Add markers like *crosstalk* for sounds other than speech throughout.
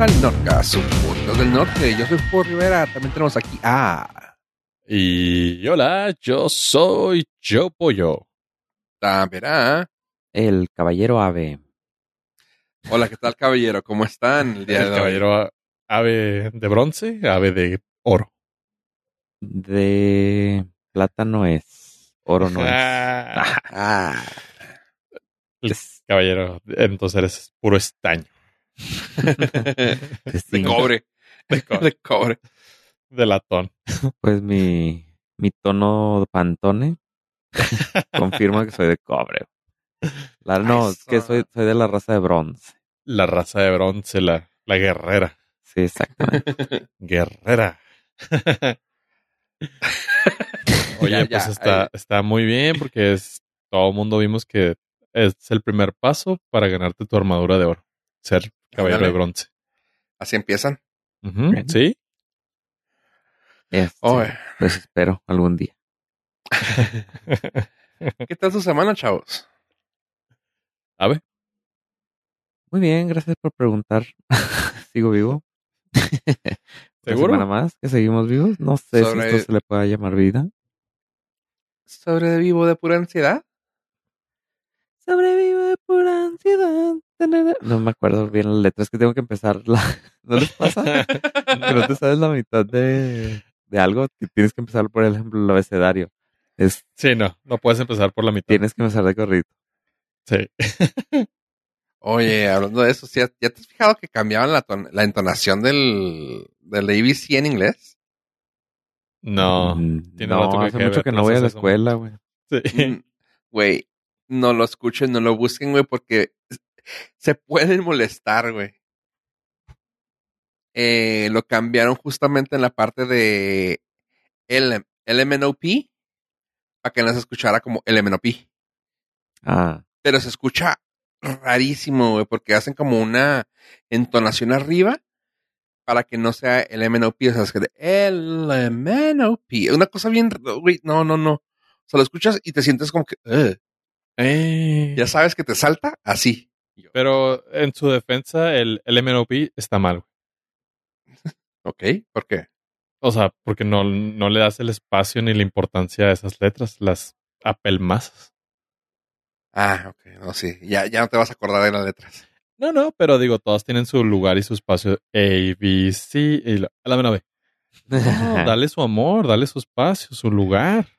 al Norcas, su podcast del norte. Yo soy Por Rivera. También tenemos aquí a. Y hola, yo soy Joe Pollo. Tamperá. El caballero ave. Hola, ¿qué tal, caballero? ¿Cómo están el día El de hoy? caballero a- ave de bronce, ave de oro. De plata no es. Oro no es. Ah, Ah. el caballero, entonces eres puro estaño. *laughs* *laughs* De cobre. De, co- De cobre. de latón. Pues mi, mi tono Pantone *laughs* confirma que soy de cobre. La, no, Eso. que soy, soy de la raza de bronce. La raza de bronce, la, la guerrera. Sí, exactamente. Guerrera. Oye, Ya, pues ya, está, ahí. está muy bien porque es todo el mundo vimos que es el primer paso para ganarte tu armadura de oro. Ser caballero de bronce. Así empiezan. ¿Sí? Este, Oye, Pues espero algún día. *laughs* ¿qué tal su semana, chavos? A ver, Muy bien, gracias por preguntar. *laughs* Sigo vivo. *laughs* Una ¿seguro? semana más que seguimos vivos. No sé Sobre- si esto se le pueda llamar vida. ¿Sobrevivo de pura ansiedad? Sobrevivo de pura ansiedad. No me acuerdo bien las letras que tengo que empezar. La... *laughs* ¿No les pasa? que no te *laughs* sabes la mitad de, de algo. Que tienes que empezar, por ejemplo, el abecedario. Es, Sí, no, no puedes empezar por la mitad. tienes que empezar de corrido. Sí. *laughs* Oye, hablando de eso, ¿sí ¿ya, te has fijado que cambiaban la, ton- la entonación del, del ABC en inglés? No. Mm, tiene no, rato que hace mucho que no voy a la escuela, güey. Sí. Mm, Güey, no lo escuchen, no lo busquen, güey, porque se pueden molestar, güey. Eh, lo cambiaron justamente en la parte de L LMNOP para que no se escuchara como LMNOP. Ah, Pero se escucha rarísimo, güey, porque hacen como una entonación arriba para que no sea LMNOP, o sea, es que de LMNOP. Una cosa bien, güey, no, no, no. O sea, lo escuchas y te sientes como que. Eh, ya sabes que te salta así. Pero en su defensa, el, el MNOP está mal. güey. *laughs* ¿Ok? ¿Por qué? O sea, porque no, no le das el espacio ni la importancia a esas letras, las apelmazas. Ah, ok, no, sí. Ya, ya no te vas a acordar de las letras. No, no, pero digo, todas tienen su lugar y su espacio. A, B, C y la, la B. No, *laughs* dale su amor, dale su espacio, su lugar.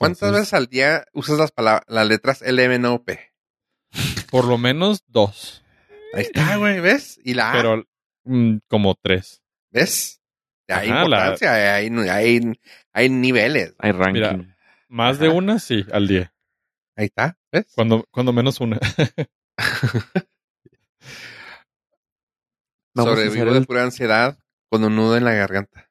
¿Cuántas Entonces- veces al día usas las palabras, las letras LMNOP? Por lo menos dos, Ahí está, güey, ¿ves? Y la A, pero mm, como tres. ¿ves? Hay Ajá, la- importancia, hay, hay, hay niveles. Hay ranking. Mira. Más de una, sí, al día. Ahí está, ¿ves? Cuando, cuando menos una. *laughs* Sobrevivo de el- pura ansiedad con un nudo en la garganta.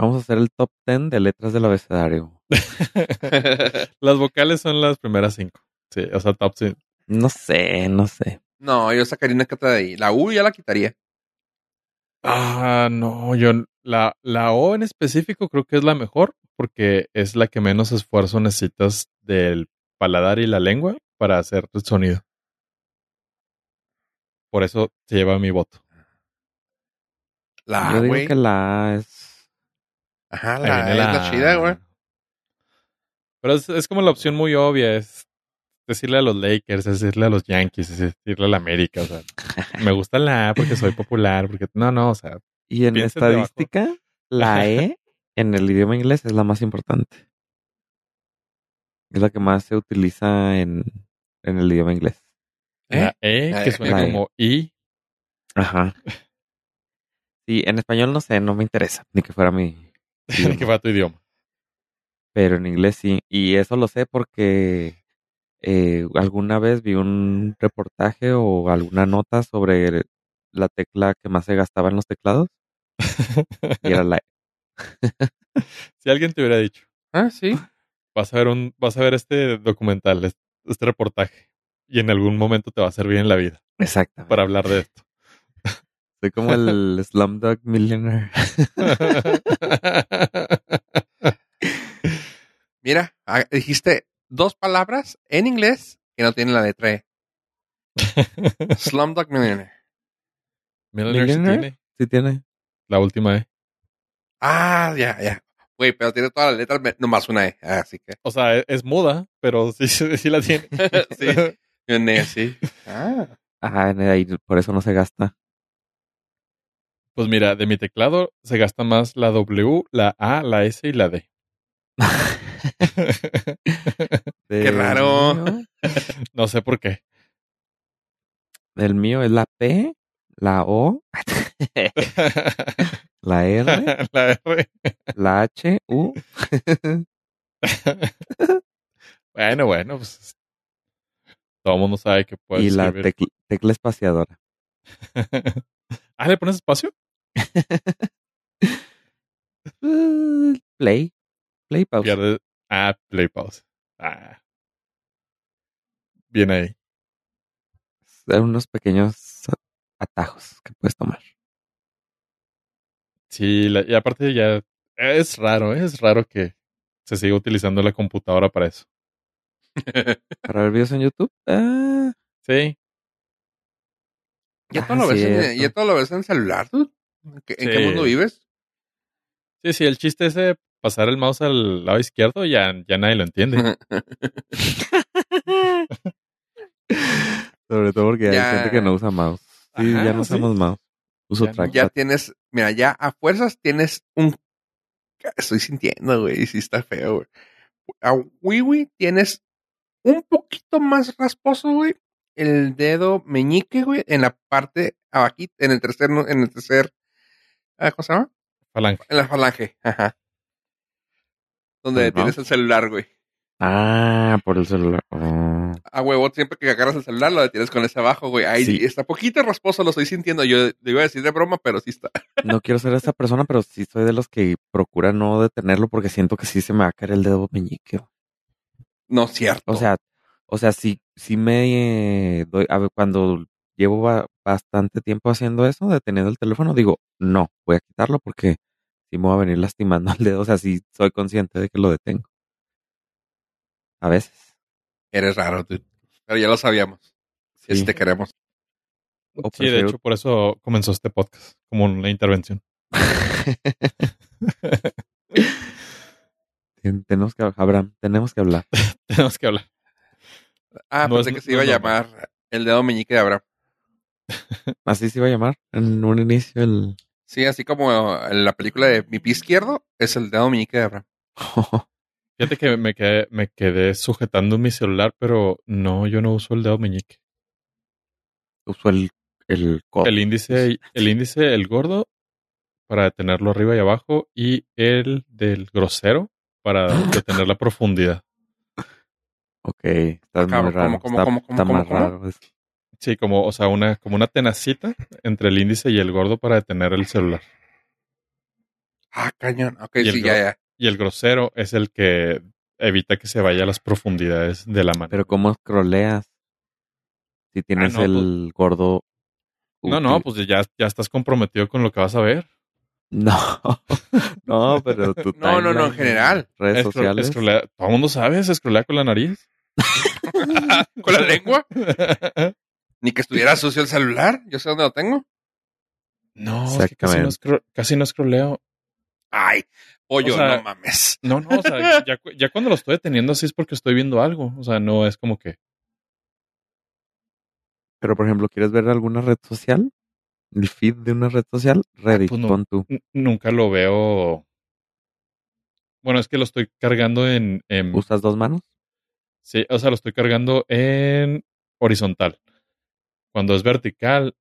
Vamos a hacer el top 10 de letras del abecedario. *laughs* Las vocales son las primeras cinco. Sí, o sea, top sí. No sé, no sé. no, yo sacaría una otra de ahí. La U ya la quitaría. Ah, no, yo la, la O en específico creo que es la mejor porque es la que menos esfuerzo necesitas del paladar y la lengua para hacer el sonido. Por eso se lleva mi voto. La Yo digo que la A es. Ajá, la viene la chida, güey. Pero es, es como la opción muy obvia, es decirle a los Lakers, es decirle a los Yankees, es decirle a la América, o sea, *laughs* me gusta la A porque soy popular, porque no, no, o sea, Y en debajo. estadística, la E en el idioma inglés es la más importante. Es la que más se utiliza en, en el idioma inglés. ¿Eh? la E La que suena E. como I, Ajá. *laughs* Sí, en español no sé, no me interesa, ni que fuera mi. Idioma. *laughs* que va a tu idioma. Pero en inglés sí. Y eso lo sé porque eh, alguna vez vi un reportaje o alguna nota sobre la tecla que más se gastaba en los teclados y era la E. *laughs* si alguien te hubiera dicho, Ah, sí. vas a ver un, vas a ver este documental, este, este reportaje, y en algún momento te va a servir en la vida Exactamente. para hablar de esto. Soy como el *laughs* Slumdog Millionaire. *laughs* Mira, ah, dijiste dos palabras en inglés que no tienen la letra E. *laughs* Slumdog Millionaire. Millionaire sí tiene. Sí tiene. La última E. Ah, ya, ya. Güey, pero tiene todas las letras, nomás una E. Así que. O sea, es, es muda, pero sí, sí, la tiene. sí. Una E, sí. Ah. Ah, en ahí por eso no se gasta. Pues mira, de mi teclado se gasta más la W, la A, la S y la D. *laughs* Del raro. mío- *laughs* no sé por qué. Del mío es la P, la O, *laughs* la R, la R. la H, U. bueno, bueno, pues todo el mundo sabe que puedes y la tecla espaciadora. ah, ¿le pones espacio? Uh, Play. Play pause. Pierde. Ah, play pause. Ah. Bien ahí. Son unos pequeños atajos que puedes tomar. Sí, la- y aparte ya es raro, ¿eh? es raro que se siga utilizando la computadora para eso. Para ver videos en YouTube. Ah, Sí, ¿Ya, Ah, todo lo ves en, cierto. ¿Ya todo lo ves en celular, dude? ¿En qué, en qué Sí. mundo vives? sí, sí, el chiste es de pasar el mouse al lado izquierdo ya, ya nadie lo entiende. *laughs* Sobre todo porque Ya. hay gente que no usa mouse. Sí, Ajá, ya no sí. usamos mouse. Uso Ya trackpad. ya tienes, mira, ya a fuerzas tienes un. Estoy sintiendo, güey, sí está feo, güey. A Wiwi tienes un poquito más rasposo, güey. El dedo meñique, güey, en la parte abajita, en el tercer, en el tercer, ¿cómo se llama? Falange. En la falange, ajá. Donde ¿El tienes el celular, güey. Ah, por el celular. Oh. A huevo, siempre que agarras el celular lo detienes con ese abajo, güey. Ahí Sí. está poquito rasposo, lo estoy sintiendo. Yo le iba a decir de broma, pero sí está. *laughs* No quiero ser esa persona, pero sí soy de los que procura no detenerlo porque siento que sí se me va a caer el dedo meñique. No cierto. O sea, o sea, sí, sí me eh, doy, a ver, cuando llevo ba- bastante tiempo haciendo eso, deteniendo el teléfono, digo, no, voy a quitarlo porque sí me va a venir lastimando el dedo. O sea, sí soy consciente de que lo detengo. A veces. eres raro, dude. Pero ya lo sabíamos. Sí. Si te queremos. O Sí, de hecho, por eso comenzó este podcast, como una intervención. *laughs* Ten- tenemos que, Abraham, tenemos que hablar. *laughs* Tenemos que hablar. Ah, No pensé es- que se no iba a llamar el dedo meñique de Abraham. Así se iba a llamar en un inicio el... Sí, así como en la película de Mi pie izquierdo es el dedo meñique de Abraham. *laughs* Fíjate que me quedé, me quedé sujetando mi celular, pero no, yo no uso el dedo meñique. Uso el, el. El índice, *laughs* el índice, el gordo, para detenerlo arriba y abajo, y el del grosero para *gasps* detener la profundidad. Ok, está muy raro. ¿cómo, cómo, está cómo, cómo, está cómo, más cómo? raro. Sí, como, o sea, una, como una tenacita entre el índice y el gordo para detener el celular. Ah, cañón. Ok, Y sí, ya, ya. Y el grosero es el que evita que se vaya a las profundidades de la mano. Pero ¿cómo scrolleas? Si tienes no, el gordo... no, no, pues ya, ya estás comprometido con lo que vas a ver. *laughs* No, no, pero tu *laughs* No, no, no, en general. Redes sociales. todo el mundo sabe, se scrollea con la nariz. *laughs* ¿Con la lengua? Ni que estuviera sucio el celular. Yo sé dónde lo tengo. no, es que casi no, casi no scrolleo. Ay, pollo, O sea, no mames. No, no, o sea, *laughs* ya, ya cuando lo estoy deteniendo así es porque estoy viendo algo. O sea, no es como que. Pero, por ejemplo, ¿quieres ver alguna red social? El feed de una red social, Reddit, pues no. pon tú. Nunca lo veo. Bueno, es que lo estoy cargando en. en- ¿Usas dos manos? sí, o sea, lo estoy cargando en horizontal. Cuando es vertical,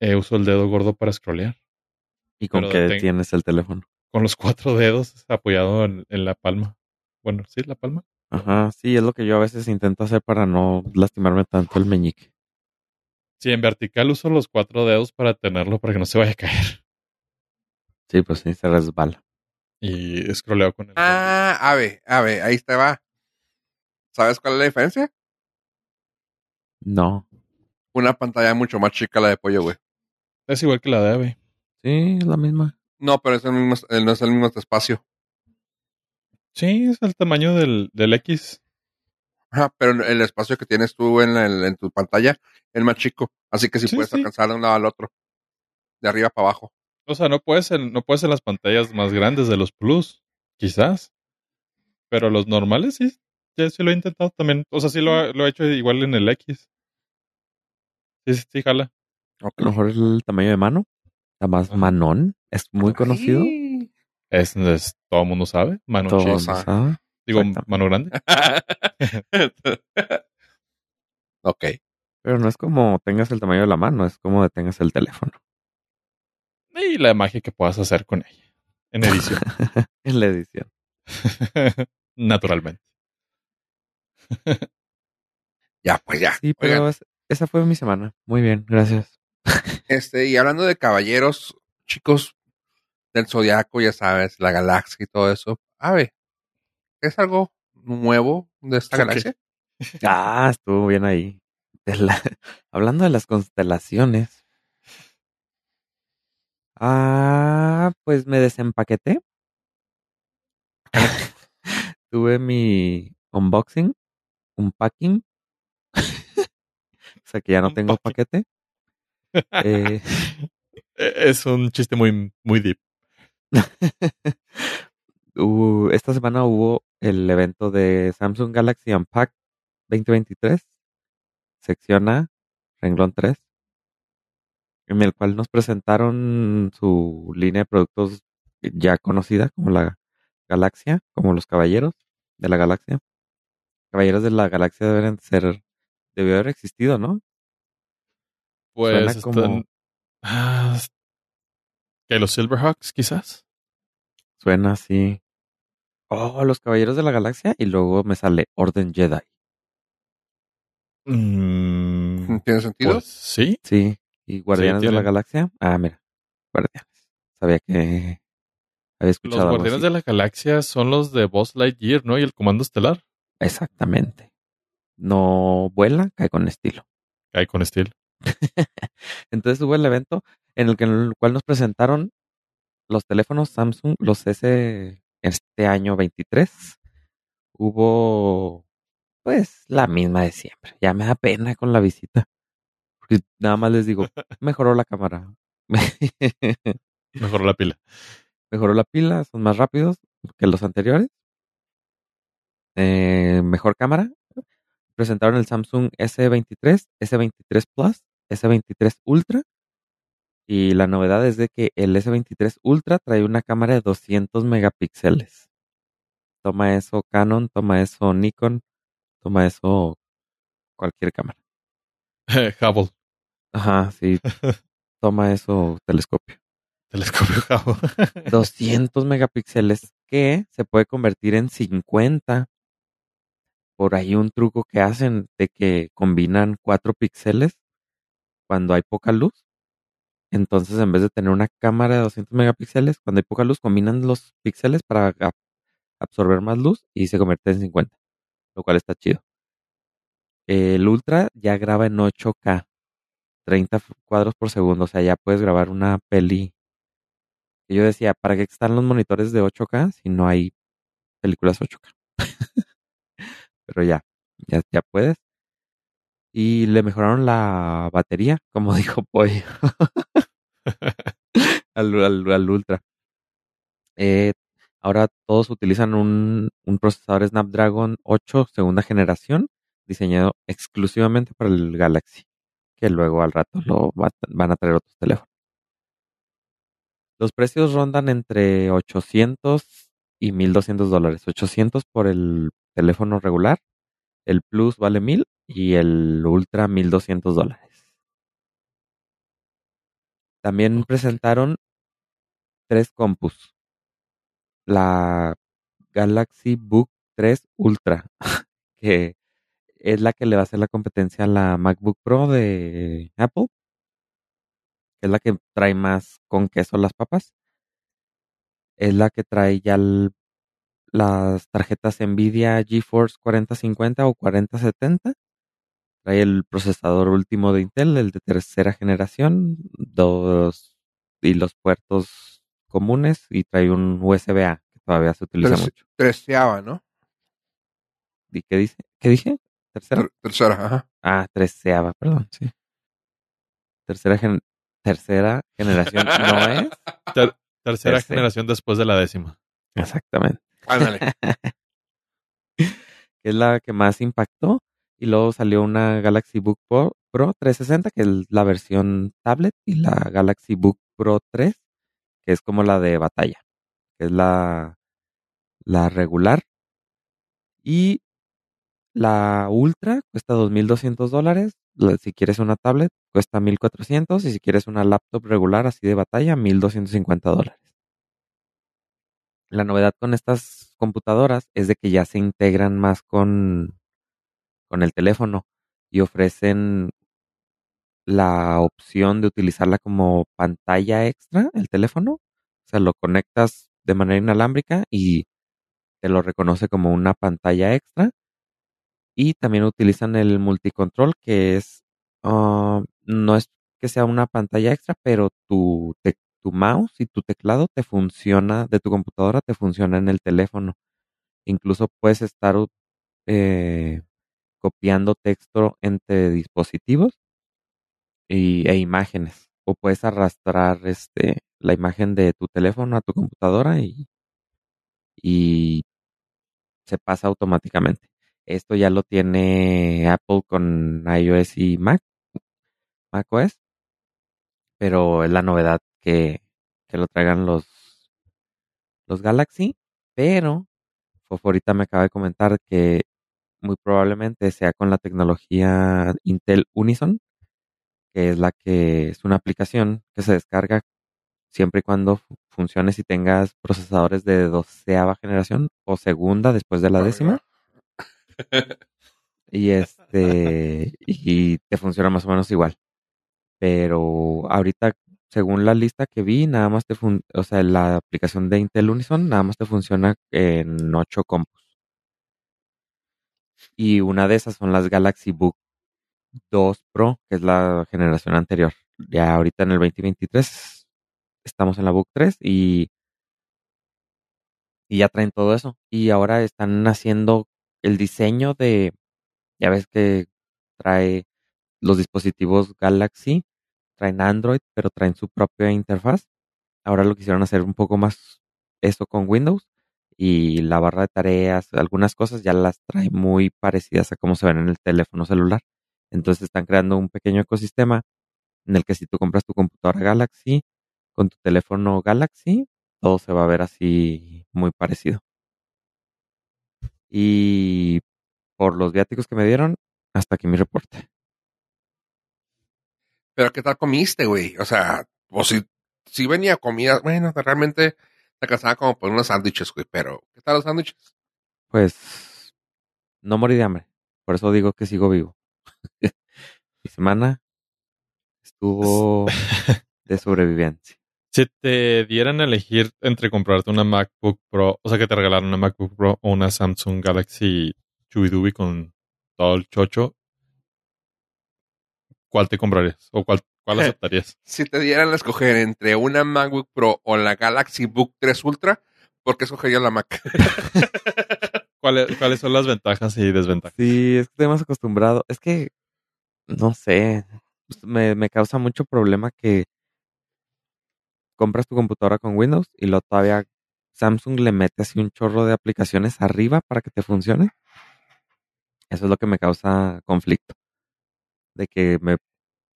eh, uso el dedo gordo para scrollear. ¿Y con Pero qué tienes el teléfono? Con los cuatro dedos *laughs* apoyado en, en la palma. Bueno, sí, la palma. Ajá, sí, es lo que yo a veces intento hacer para no lastimarme tanto el meñique. Sí, en vertical uso los cuatro dedos para tenerlo para que no se vaya a caer. Sí, pues sí, se resbala. Y scrolleo con el. Ah, ave, ave, ahí te va. ¿Sabes cuál es la diferencia? No. Una pantalla mucho más chica la de pollo, güey. Es igual que la de Ave. Sí, es la misma. No, pero es el mismo, no es el mismo espacio. Sí, es el tamaño del, del X. Ajá, pero el espacio que tienes tú en, el- en tu pantalla es más chico. Así que sí, Sí, puedes sí. alcanzar de un lado al otro. De arriba para abajo. O sea, no puedes en, no puedes en las pantallas más grandes de los Plus, quizás. Pero los normales sí, ya sí lo he intentado también. O sea, sí lo, he- lo he hecho igual en el X. Sí, sí, sí, jala. A lo mejor el tamaño de mano. La más Ajá. manón. Es muy conocido. Es, es- todo el mundo sabe. Mano Todo mundo sabe. Digo, mano grande. *laughs* ok. Pero no es como tengas el tamaño de la mano, es como tengas el teléfono. Y la magia que puedas hacer con ella. En edición. *laughs* en la edición. *laughs* Naturalmente. Ya, pues ya. Sí, pero es- esa fue mi semana. Muy bien, gracias. *laughs* este, y hablando de caballeros, chicos del zodiaco, ya sabes, la galaxia y todo eso. A ver, ¿es algo nuevo de esta galaxia? *laughs* Ah, estuvo bien ahí. De la- *laughs* Hablando de las constelaciones. Ah, pues me desempaqueté. Tuve mi unboxing, un packing. o sea que ya no tengo paquete. Eh, *laughs* E- es un chiste muy, muy deep. esta semana hubo el evento de Samsung Galaxy Unpacked 2023, sección A, renglón 3, en el cual nos presentaron su línea de productos ya conocida como la Galaxia, como los caballeros de la galaxia. Caballeros de la galaxia deben ser, debió haber existido, ¿no? Pues Suena están... como- Ah, que los Silverhawks, quizás. Suena así. Oh, los caballeros de la galaxia y luego me sale Orden Jedi. Mm, ¿Tiene sentido? pues sí. Sí, y Guardianes de la Galaxia. Ah, mira, Guardianes. Sabía que había Los escuchado algo Guardianes así. de la Galaxia son los de Boss Lightyear, ¿no? Y el Comando Estelar. Exactamente. No vuela, cae con estilo. Cae con estilo. *laughs* Entonces hubo el evento en el, que, en el cual nos presentaron los teléfonos Samsung, los S este año 23. Hubo, pues, la misma de siempre. Ya me da pena con la visita. Porque nada más les digo, *laughs* mejoró la cámara. *laughs* Mejoró la pila. mejoró la pila, son más rápidos que los anteriores. Eh, mejor cámara. Presentaron el Samsung S23, S23 Plus, S23 Ultra. Y la novedad es de que el S23 Ultra trae una cámara de 200 megapíxeles. Toma eso Canon, toma eso Nikon, toma eso cualquier cámara. *laughs* Hubble. Ajá, sí, *laughs* toma eso telescopio. Telescopio Hubble. 200 megapíxeles que se puede convertir en 50. Por ahí un truco que hacen de que combinan 4 píxeles cuando hay poca luz. Entonces, en vez de tener una cámara de 200 megapíxeles, cuando hay poca luz, combinan los píxeles para absorber más luz y se convierte en 50, lo cual está chido. El Ultra ya graba en 8K, 30 f- cuadros por segundo, o sea, ya puedes grabar una peli. Y yo decía, ¿para qué están los monitores de 8K si no hay películas 8K? *laughs* Pero ya, ya, ya puedes. Y le mejoraron la batería, *laughs* como dijo Pollo, al, al- al Ultra. Eh, ahora todos utilizan un, un procesador Snapdragon 8 segunda generación, diseñado exclusivamente para el Galaxy, que luego al rato lo va- van a traer otros teléfonos. Los precios rondan entre 800 y 1200 dólares. 800 por el teléfono regular, el Plus vale 1000 y el Ultra 1200 dólares. También presentaron tres compus. La Galaxy Book 3 Ultra, *laughs* que es la que le va a hacer la competencia a la MacBook Pro de Apple, que es la que trae más con queso las papas. Es la que trae ya el- las tarjetas Nvidia GeForce 4050 o 4070. Trae el procesador último de Intel, el de tercera generación, dos y los puertos comunes y trae un USB-A que todavía se utiliza Trece- mucho. Treceava, ¿no? ¿Y qué dice? ¿Qué dije? ¿Tercera? Ter- tercera, ajá. Ah, treceava, perdón, sí. Tercera, gen- tercera generación, ¿no es? *laughs* Ter- tercera Tercera. generación después de la décima. Exactamente. *laughs* Que es la que más impactó. Y luego salió una Galaxy Book Pro, Pro 360, que es la versión tablet, y la Galaxy Book Pro 3, que es como la de batalla, que es la, la regular. Y la Ultra cuesta 2.200 dólares. La- Si quieres una tablet, cuesta 1.400. Y si quieres una laptop regular así de batalla, 1.250 dólares. La novedad con estas computadoras es de que ya se integran más con, con el teléfono y ofrecen la opción de utilizarla como pantalla extra, el teléfono. O sea, lo conectas de manera inalámbrica y te lo reconoce como una pantalla extra. Y también utilizan el multicontrol, que es, ah, no es que sea una pantalla extra, pero tu, te- tu mouse y tu teclado te funciona, de tu computadora te funciona en el teléfono. Incluso puedes estar u- eh, copiando texto entre dispositivos y, e imágenes. O puedes arrastrar este, la imagen de tu teléfono a tu computadora y, y se pasa automáticamente. Esto ya lo tiene Apple con iOS y Mac, macOS, pero es la novedad que, que lo traigan los, los Galaxy. Pero Fofo ahorita me acaba de comentar que muy probablemente sea con la tecnología Intel Unison, que es la que es una aplicación que se descarga siempre y cuando fu- funcione si tengas procesadores de doceava generación o segunda después de la décima. *laughs* Y este, y te funciona más o menos igual. Pero ahorita, según la lista que vi, nada más te fun o sea, la aplicación de Intel Unison nada más te funciona en 8 compus. Y una de esas son las Galaxy Book 2 Pro, que es la generación anterior. Ya ahorita en el 2023 estamos en la Book 3 y, y ya traen todo eso. Y ahora están haciendo el diseño de, ya ves que trae los dispositivos Galaxy, traen Android, pero traen su propia interfaz. Ahora lo quisieron hacer un poco más eso con Windows y la barra de tareas, algunas cosas ya las trae muy parecidas a cómo se ven en el teléfono celular. Entonces están creando un pequeño ecosistema en el que si tú compras tu computadora Galaxy con tu teléfono Galaxy, todo se va a ver así muy parecido. Y por los viáticos que me dieron, hasta aquí mi reporte. Pero ¿qué tal comiste, güey? O sea, o si, si venía comida, bueno, realmente te casaba como por unos sándwiches, güey, pero ¿qué tal los sándwiches? Pues no morí de hambre. Por eso digo que sigo vivo. *laughs* Mi semana estuvo *laughs* de sobrevivencia. Si te dieran a elegir entre comprarte una MacBook Pro, o sea, que te regalaran una MacBook Pro o una Samsung Galaxy Chubidubi con todo el chocho, ¿cuál te comprarías? ¿O cuál, cuál *laughs* aceptarías? Si te dieran a escoger entre una MacBook Pro o la Galaxy Book 3 Ultra, ¿por qué escogerías la Mac? *laughs* ¿Cuáles, ¿Cuáles son las ventajas y desventajas? Sí, es que estoy más acostumbrado. Es que, no sé, pues, me, me causa mucho problema que compras tu computadora con Windows y luego todavía Samsung le mete así un chorro de aplicaciones arriba para que te funcione. Eso es lo que me causa conflicto. De que me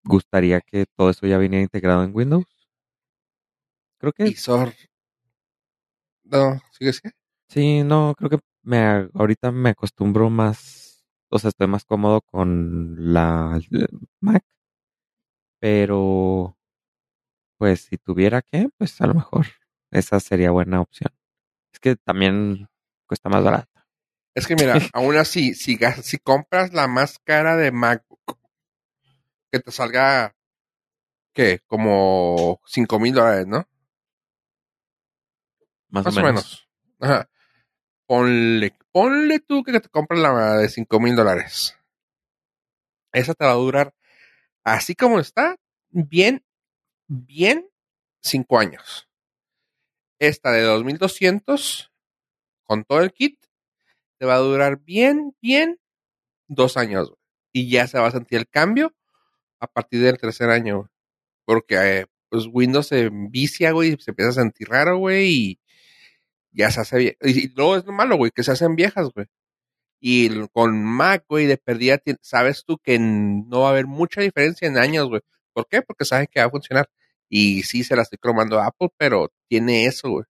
gustaría que todo eso ya viniera integrado en Windows. Creo que Y Sor... No, sigue, sigue. Sí, no, creo que me ahorita me acostumbro más, o sea, estoy más cómodo con la Mac, pero pues si tuviera que, pues a lo mejor esa sería buena opción. Es que también cuesta más barato. Es que mira, *laughs* aún así, si, si compras la más cara de MacBook, que te salga, ¿qué? Como 5 mil dólares, ¿no? Más, Más o menos. Ajá. Ponle, ponle tú que te compras la de 5 mil dólares. Esa te va a durar, así como está, bien, bien, 5 años. Esta de 2200, con todo el kit, te va a durar bien, bien, dos años. Y ya se va a sentir el cambio a partir del tercer año. Porque eh, pues Windows se vicia, güey, se empieza a sentir raro, güey, y ya se hace vie- Y, y luego es lo malo, güey, que se hacen viejas, güey. Y con Mac, güey, de perdida, sabes tú que no va a haber mucha diferencia en años, güey. ¿Por qué? Porque saben que va a funcionar. Y sí, se la estoy cromando a Apple, pero tiene eso, güey.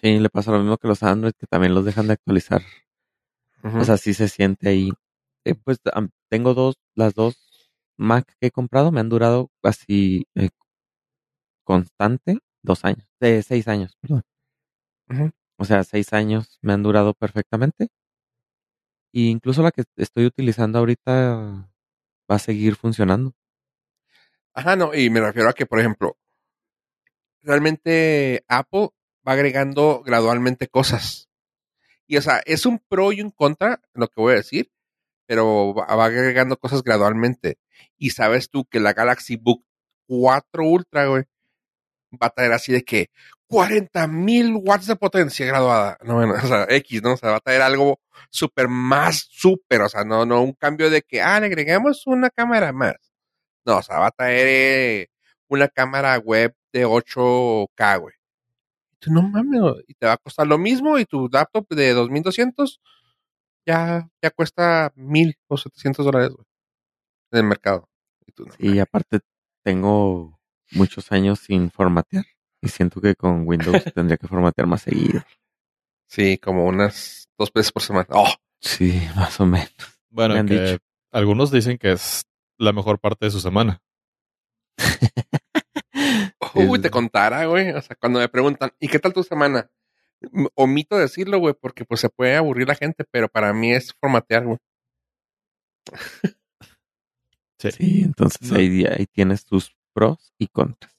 Sí, le pasa lo mismo que los Android, que también los dejan de actualizar. Ujú. O sea, sí se siente ahí. Eh, pues tengo dos, las dos Mac que he comprado me han durado así eh, constante dos años, de seis años, perdón. O sea, seis años me han durado perfectamente. Y incluso la que estoy utilizando ahorita va a seguir funcionando. Ajá, no, y me refiero a que, por ejemplo, realmente Apple va agregando gradualmente cosas. Y, o sea, es un pro y un contra lo que voy a decir, pero va agregando cosas gradualmente. Y sabes tú que la Galaxy Book 4 Ultra, güey, va a traer así de que 40 mil watts de potencia graduada. No, bueno, *laughs* o sea, X, ¿no? O sea, va a traer algo súper más súper, o sea, no, no un cambio de que, ah, le agregamos una cámara más. No, o sea, va a traer eh, una cámara web de 8K, güey. Tú no mames, y te va a costar lo mismo y tu laptop de 2200 ya, ya cuesta 1000 o 700 dólares, güey, en el mercado. Y tú no Y aparte tengo muchos años sin formatear. Y siento que con Windows *laughs* tendría que formatear más seguido. Sí, como unas dos veces por semana. Oh, Sí, *laughs* más o menos. Bueno, Me han que dicho. algunos dicen que es la mejor parte de su semana. uy, *laughs* te contara, güey. O sea, cuando me preguntan, ¿y qué tal tu semana? Omito decirlo, güey, porque pues se puede aburrir la gente, pero para mí es formatear, güey. Sí. Sí, entonces No. ahí, ahí tienes tus pros y contras.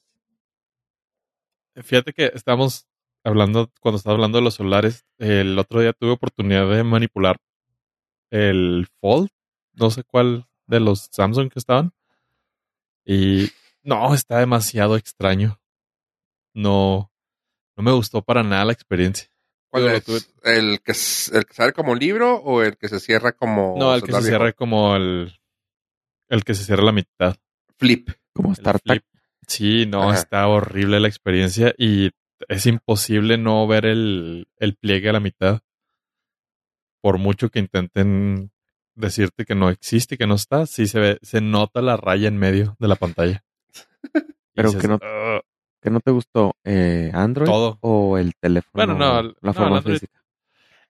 Fíjate que estamos hablando, cuando estaba hablando de los celulares, el otro día tuve oportunidad de manipular el Fold, no sé cuál de los Samsung que estaban. Y no, está demasiado extraño. No, no me gustó para nada la experiencia. ¿Cuál es? ¿El que, ¿El que sale como libro o el que se cierra como... No, el que se cierra como el, el que se cierra la mitad. Flip. Como flip. Sí, no, Ajá. está horrible la experiencia y es imposible no ver el, el pliegue a la mitad. Por mucho que intenten decirte que no existe, que no está, sí se ve, se nota la raya en medio de la pantalla. *laughs* Pero dices, que no- "Ugh". ¿Qué no te gustó? Eh, ¿Android Todo. o el teléfono? Bueno, no, la no, forma el Android- física.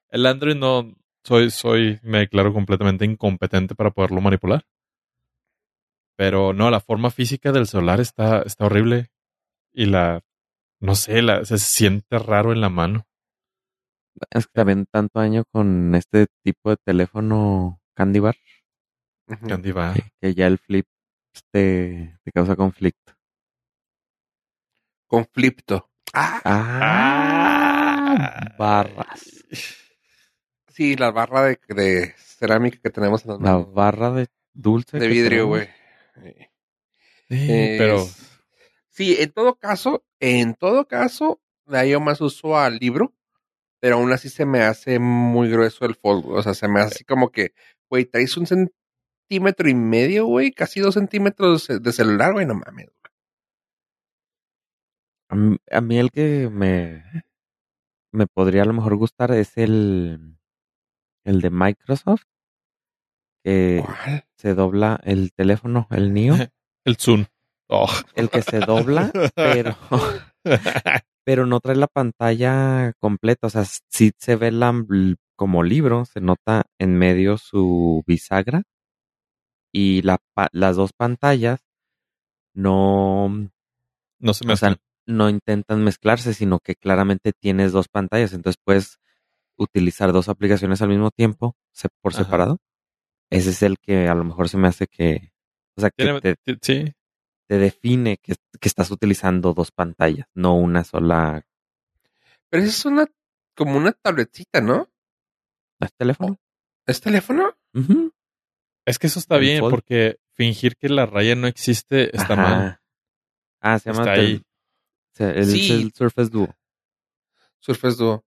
el Android no soy, soy, me declaro completamente incompetente para poderlo manipular. Pero no, la forma física del celular está, está horrible. Y la, no sé, la, se siente raro en la mano. Es que también tanto año con este tipo de teléfono Candy Bar. Candy va. que, que ya el flip te, te causa conflicto. Con Flipto. Ah, Ah, barras. sí, la barra de, de cerámica que tenemos en La manos. barra de dulce. De vidrio, güey. Sí, pero Sí, en todo caso, en todo caso, yo más uso al libro, pero aún así se me hace muy grueso el fold. O sea, se me hace así como que, güey, traes un centímetro y medio, güey, casi dos centímetros de celular, güey, no mames. A mí, a mí el que me, me podría a lo mejor gustar es el, el de Microsoft, que ¿Cuál? se dobla el teléfono, el Neo, *laughs* el Zoom. Oh. el que se dobla, *laughs* pero, *laughs* pero no trae la pantalla completa. O sea, sí se ve la, como libro, se nota en medio su bisagra y la, las dos pantallas no, no se me o sea, hace. No intentan mezclarse, sino que claramente tienes dos pantallas, entonces puedes utilizar dos aplicaciones al mismo tiempo, por Ajá. separado. Ese es el que a lo mejor se me hace que, o sea, que te, ti- sí, te define que, que estás utilizando dos pantallas, no una sola Pero esa es una, como una tabletita, ¿no? ¿Es teléfono. ¿Es teléfono? Es que eso está bien porque fingir que la raya no existe está Ajá. mal. Ah, se llama Está tel- ahí. El, Sí. el Surface Duo. Surface Duo.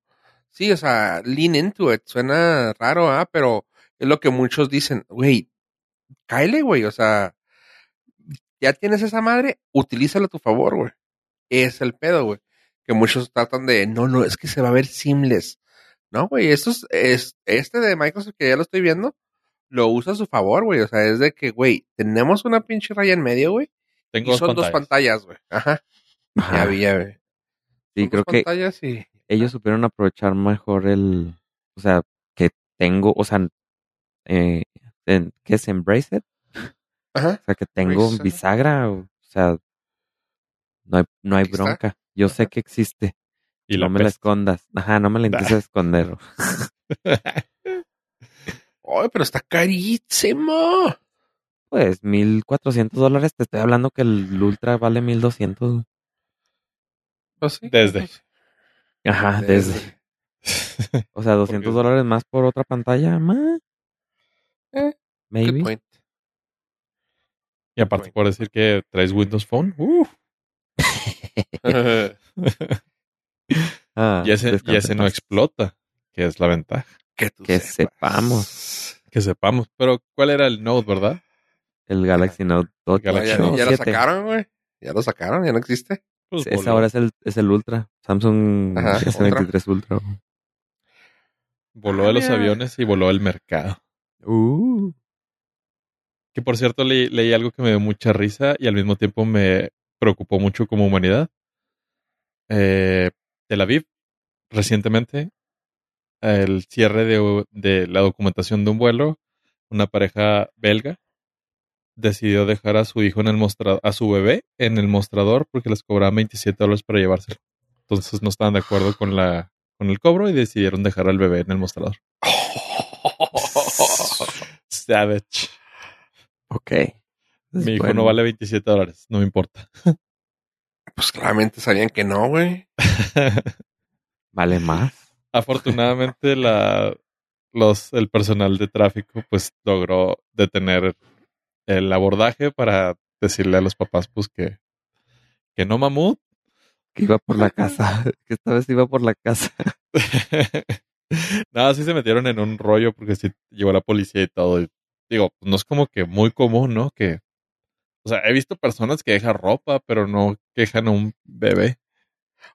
Sí, o sea, lean into it. Suena raro, ¿ah? Pero Es lo que muchos dicen, güey, cáele, güey, o sea, ya tienes esa madre, utilízala a tu favor, güey. Es el pedo, güey. Que muchos tratan de, no, no, es que se va a ver seamless. No, güey, esto es, es, este de Microsoft que ya lo estoy viendo, lo usa a su favor, güey. O sea, es de que, güey, tenemos una pinche raya en medio, güey. Tengo Y dos son dos pantallas, güey. Ajá. Ya Ajá. vi, ya vi. Sí, Son creo que y... ellos supieron aprovechar mejor el, o sea, que tengo, o sea, eh, en- ¿qué es Embrace It? Ajá. O sea, que tengo Embrace bisagra, o sea, no hay, no hay está. bronca. Yo sé que existe. *laughs* Y la no me la pesta. escondas. Ajá, no me la intentes *laughs* esconder. Ay, pero está carísimo. Pues, 1400 dólares. Te estoy hablando que el Ultra vale 1200. Pues sí. Desde. pues, Ajá, desde. O sea, *laughs* 200 Porque- dólares más por otra pantalla. Más. Eh, Good Maybe. point. y aparte por decir que traes Windows Phone. uf. *laughs* *laughs* Ah, y, ese, y descansa ese no explota, que es la ventaja. que tú Que sepas. sepamos. Que sepamos. Pero, ¿cuál era el Note, verdad? El Galaxy Note 8. No, Galaxy ya, Note ya lo 7. sacaron, güey. Ya lo sacaron, ya no existe. Pues Ese voló. ahora es el, es el Ultra. Samsung Ajá, *laughs* S23 Ultra. Voló de los Ah, aviones y voló el mercado. Uh. Que por cierto leí, leí algo que me dio mucha risa y al mismo tiempo me preocupó mucho como humanidad. Eh, Tel Aviv, recientemente, el cierre de, de la documentación de un vuelo, una pareja belga decidió dejar a su hijo en el mostrador, a su bebé en el mostrador porque les cobraban 27 dólares para llevárselo. Entonces no estaban de acuerdo con la con el cobro y decidieron dejar al bebé en el mostrador. *laughs* Savage. Ok. Mi hijo Bueno, no vale 27 dólares, no me importa. *laughs* Pues claramente sabían que no, güey. *laughs* Vale más. Afortunadamente la los el personal de tráfico pues logró detener el abordaje para decirle a los papás pues que que no mamut. Que iba por la *laughs* casa. Que esta vez iba por la casa. Nada, sí se metieron en un rollo porque sí llegó la policía y todo. Y digo, pues, no es como que muy común, ¿no? Que o sea, he visto personas que dejan ropa, pero no quejan a un bebé.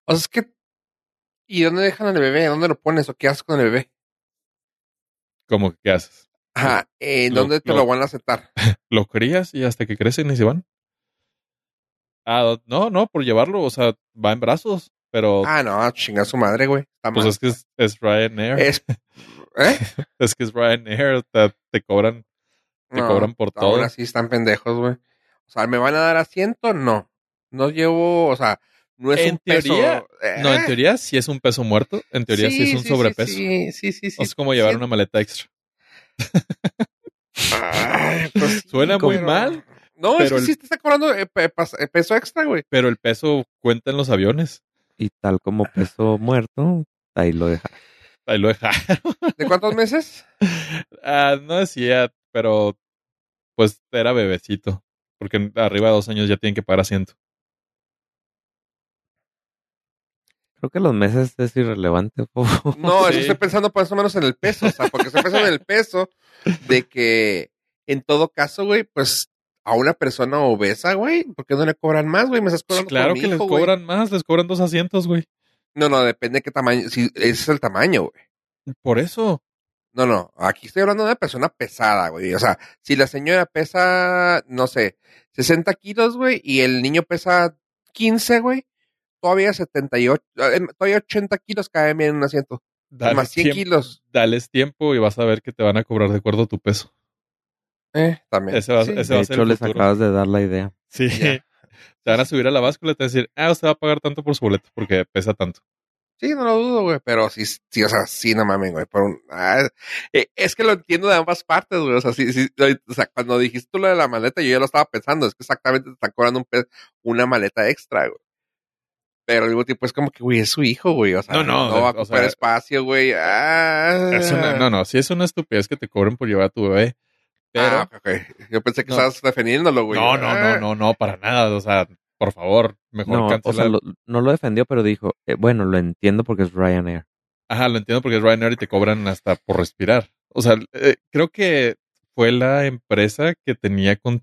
O sea, es que. ¿Y dónde dejan al bebé? ¿Dónde lo pones o qué haces con el bebé? Como que ¿qué haces? Ajá. ¿En dónde te lo- lo van a aceptar? *laughs* lo crías y hasta que crecen y se van. Ah, no, no, por llevarlo, o sea, va en brazos, pero Ah, no, chinga su madre, güey. Está pues mal. es que es, es Ryanair. Es. ¿Eh? *laughs* Es que es Ryanair, te, te cobran, te No, cobran por todo. Aún así están pendejos, güey. O sea, ¿me van a dar asiento? No. No llevo, o sea, no es En un peso. teoría, eh, No, en teoría sí es un peso muerto, en teoría sí, es un sí, sobrepeso. Sí, sí, sí. sí, es como llevar sí. una maleta extra. Ay, *laughs* pues sí, Suena muy pero- mal, No, es pero que el- sí te está cobrando eh, pe- eh, peso extra, güey. pero el peso cuenta en los aviones. Y tal como peso muerto, ahí lo deja. Ahí lo deja. ¿De cuántos meses? *laughs* Ah, no decía, pero pues era bebecito. Porque arriba de dos años ya tienen que pagar asiento. Creo que los meses es irrelevante. *laughs* No, eso estoy pensando más o menos en el peso, o sea, porque estoy pensando en el peso de que en todo caso, güey, pues a una persona obesa, güey, ¿por qué no le cobran más, güey? Me estás cobrando claro que les güey. cobran más, les cobran dos asientos, güey. No, no, depende de qué tamaño, si ese es el tamaño, güey. Por eso. No, no, aquí estoy hablando de una persona pesada, güey. O sea, si la señora pesa, no sé, 60 kilos, güey, y el niño pesa 15, güey, todavía 78, eh, todavía 80 kilos cae en un asiento. Dales más 100 tiempo, kilos. dales tiempo y vas a ver que te van a cobrar de acuerdo a tu peso. Eh, también. Ese va- Sí. ese De va a ser hecho, el les futuro. acabas de dar la idea. Sí. Ya. *laughs* Te van a subir a la báscula y te van a decir, ah, usted va a pagar tanto por su boleto porque pesa tanto. Sí, no lo dudo, güey, pero sí, sí, o sea, sí, no mames, güey, por un, ah, eh, es que lo entiendo de ambas partes, güey, o sea, sí, sí, o sea, cuando dijiste tú lo de la maleta, yo ya lo estaba pensando, es que exactamente te están cobrando un pe- una maleta extra, güey. Pero al mismo tiempo es como que, güey, es su hijo, güey, o sea, No, no, no va a o ocupar sea, espacio, güey, ah. Es una- no, no, sí es una estupidez que te cobren por llevar a tu bebé. Pero, Ah, ok, ok. Yo pensé que No. estabas defendiéndolo, güey. no, no, Ah. no, no, no, para nada. O sea, por favor, mejor No, o cancela. sea, lo- no lo defendió, pero dijo, eh, bueno, lo entiendo porque es Ryanair. Ajá, lo entiendo porque es Ryanair y te cobran hasta por respirar. O sea, eh, creo que fue la empresa que tenía con-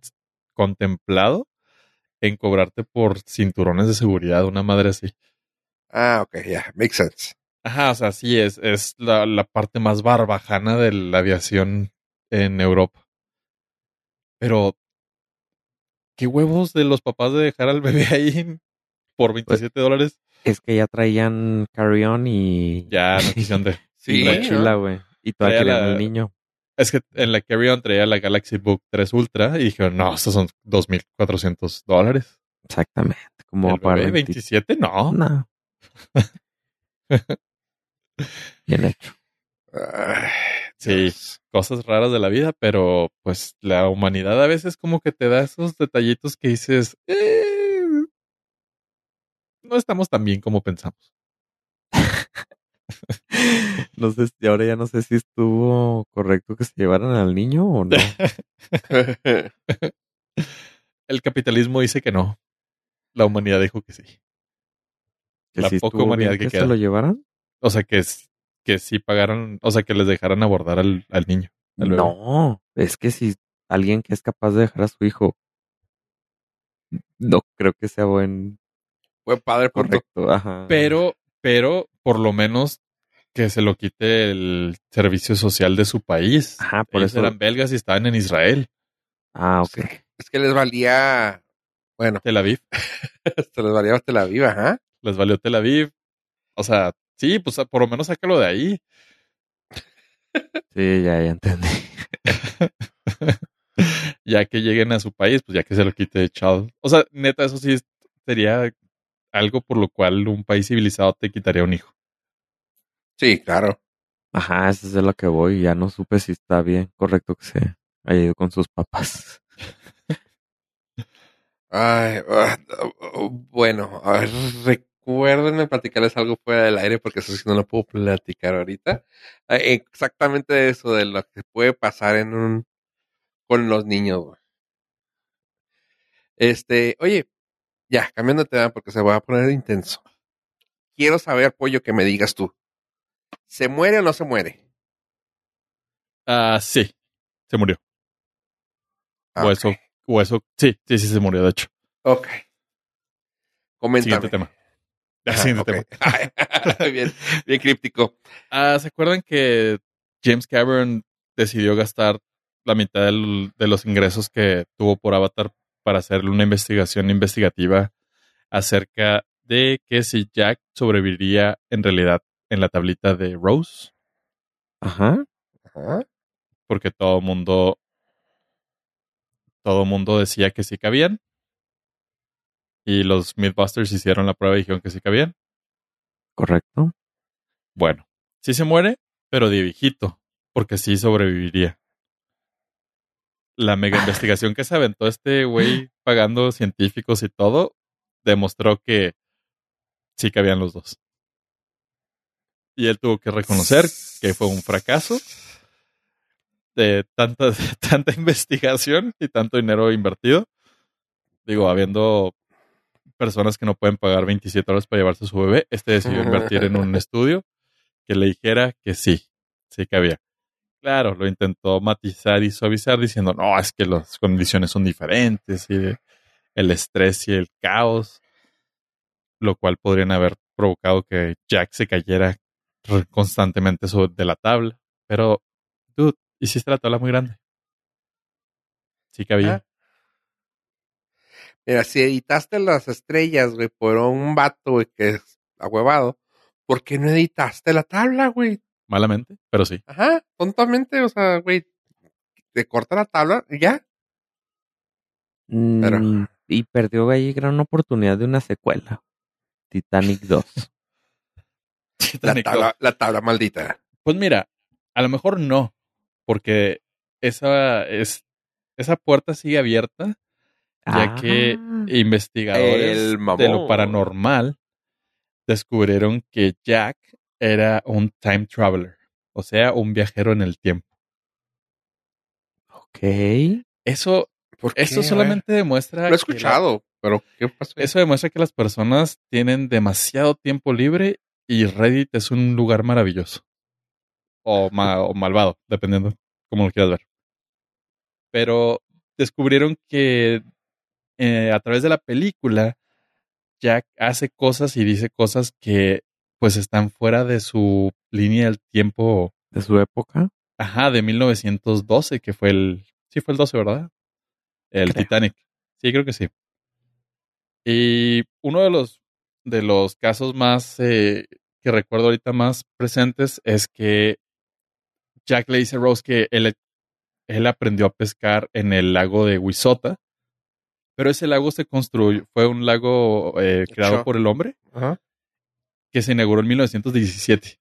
contemplado en cobrarte por cinturones de seguridad, una madre así. Ah, ok, ya, makes sense. Ajá, o sea, sí es, es la, la parte más barbajana de la aviación en Europa. Pero, ¿qué huevos de los papás de dejar al bebé *laughs* ahí por 27 dólares? Es que ya traían carry-on y, Ya no quisieron de. *laughs* Sí, mochila, güey. Y todavía querían el niño. Es que en la Carry-On traía la Galaxy Book 3 Ultra y dijeron, no, estos son 2.400 dólares. Exactamente. Como ¿El para bebé 20 27? No. No. *laughs* Bien hecho. Sí. Cosas raras de la vida, pero pues la humanidad a veces como que te da esos detallitos que dices, "Eh, no estamos tan bien como pensamos. *laughs* No sé, si- ahora ya no sé si estuvo correcto que se llevaran al niño o no. *laughs* El capitalismo dice que no. La humanidad dijo que sí. Que La sí poca humanidad que que queda. se lo llevaran. O sea, que, que sí pagaron, o sea, que les dejaran abordar al, al niño. al. No, es que si alguien que es capaz de dejar a su hijo, no creo que sea buen Buen padre, correcto. Ajá. Pero, pero, por lo menos que se lo quite el servicio social de su país. Ajá, por Ellos eso. eran belgas y estaban en Israel, Ah, ok. Es que les valía, bueno, Tel Aviv. *laughs* se les valía hasta la viva, ¿ah? Les valió Tel Aviv. O sea, sí, pues por lo menos sácalo de ahí. Sí, ya, ya entendí. *laughs* ya que lleguen a su país, pues ya que se lo quite Child. O sea, neta, eso sí sería algo por lo cual un país civilizado te quitaría un hijo. Sí, claro. Ajá, eso es de lo que voy. Ya no supe si está bien correcto que se haya ido con sus papás. *laughs* Ay, ah, ah, bueno, a ver, recuérdenme platicarles algo fuera del aire porque eso sí no lo puedo platicar ahorita. Eh, Exactamente eso de lo que puede pasar en un con los niños. güey. Este, oye, ya, cambiando de tema porque se va a poner intenso. Quiero saber, pollo, que me digas tú. ¿Se muere o no se muere? Ah, sí, se murió. Ah, O ok. eso, o eso, sí, sí, sí, se murió, de hecho. Ok. Coméntame. Siguiente tema. Ajá, *laughs* Siguiente tema. *laughs* bien, bien críptico. Ah, ¿se acuerdan que James Cameron decidió gastar la mitad del- de los ingresos que tuvo por Avatar para hacer una investigación investigativa acerca de que si Jack sobreviviría en realidad en la tablita de Rose? Ajá. Ajá. Porque todo mundo todo mundo decía que sí cabían. Y los Mythbusters hicieron la prueba y dijeron que sí cabían. Correcto. Bueno, sí se muere, pero de viejito, porque sí sobreviviría. La mega investigación que se aventó este güey pagando científicos y todo, demostró que sí cabían los dos. Y él tuvo que reconocer que fue un fracaso de tanta, de tanta investigación y tanto dinero invertido. Digo, habiendo personas que no pueden pagar 27 horas para llevarse a su bebé, este decidió invertir en un estudio que le dijera que sí, sí cabía. Claro, lo intentó matizar y suavizar diciendo, no, es que las condiciones son diferentes y el estrés y el caos, lo cual podrían haber provocado que Jack se cayera constantemente sobre- de la tabla. Pero, dude, hiciste la tabla muy grande. Sí cabía. Ah. Mira, si editaste las estrellas, güey, por un vato, güey, que es ahuevado, ¿por qué no editaste la tabla, güey? Malamente, pero sí. Ajá, tontamente, o sea, güey, te corta la tabla y ya. Pero- Mm, y perdió ahí gran oportunidad de una secuela. Titanic 2. La tabla, la tabla maldita. Pues mira, a lo mejor no, porque esa es esa puerta sigue abierta, ya que Ah, investigadores El mamón. de lo paranormal descubrieron que Jack era un time traveler, o sea, un viajero en el tiempo. ok. Eso, ¿Por qué, eso solamente demuestra Lo he que escuchado, pero ¿qué pasó? eso demuestra que las personas tienen demasiado tiempo libre y Reddit es un lugar maravilloso. o, ma- o malvado, dependiendo cómo lo quieras ver. Pero descubrieron que eh, a través de la película, Jack hace cosas y dice cosas que pues están fuera de su línea del tiempo, De su época. ajá, de 1912, que fue el, sí fue el 12, ¿verdad? El Creo. Titanic. Sí, creo que sí. Y uno de los, de los casos más eh, que recuerdo ahorita más presentes es que Jack le dice a Rose que él, él aprendió a pescar en el lago de Wisota, pero ese lago se construyó, fue un lago eh, creado por el hombre que se inauguró en 1917,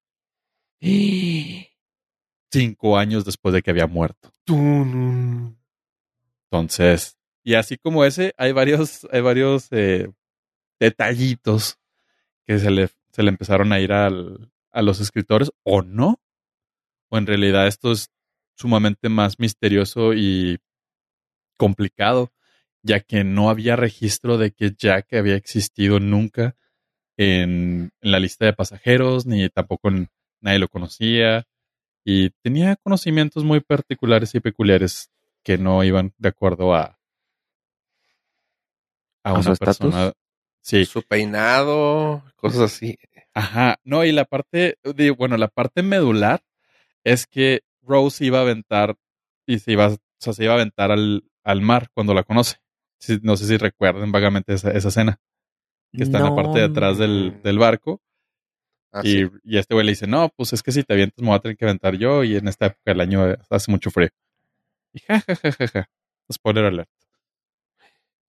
*gasps* cinco años después de que había muerto. Entonces, y así como ese, hay varios, hay varios eh, detallitos que se le, se le empezaron a ir al- a los escritores, o no, o en realidad esto es sumamente más misterioso y complicado, ya que no había registro de que Jack había existido nunca en, en la lista de pasajeros, ni tampoco en- nadie lo conocía, y tenía conocimientos muy particulares y peculiares que no iban de acuerdo a, a ¿A una persona. Sí, Su peinado, cosas así. Ajá, no, y la parte, de- bueno, la parte medular es que Rose iba a aventar y se iba, o sea, se iba a aventar al, al mar cuando la conoce. No sé si recuerdan vagamente esa, esa escena, que está en la parte de atrás del, del barco Ah, y, sí. y este güey le dice, no, pues es que si te avientas me voy a tener que aventar yo y en esta época del año hace mucho frío. Y ja, ja, ja, ja, ja. Spoiler alert.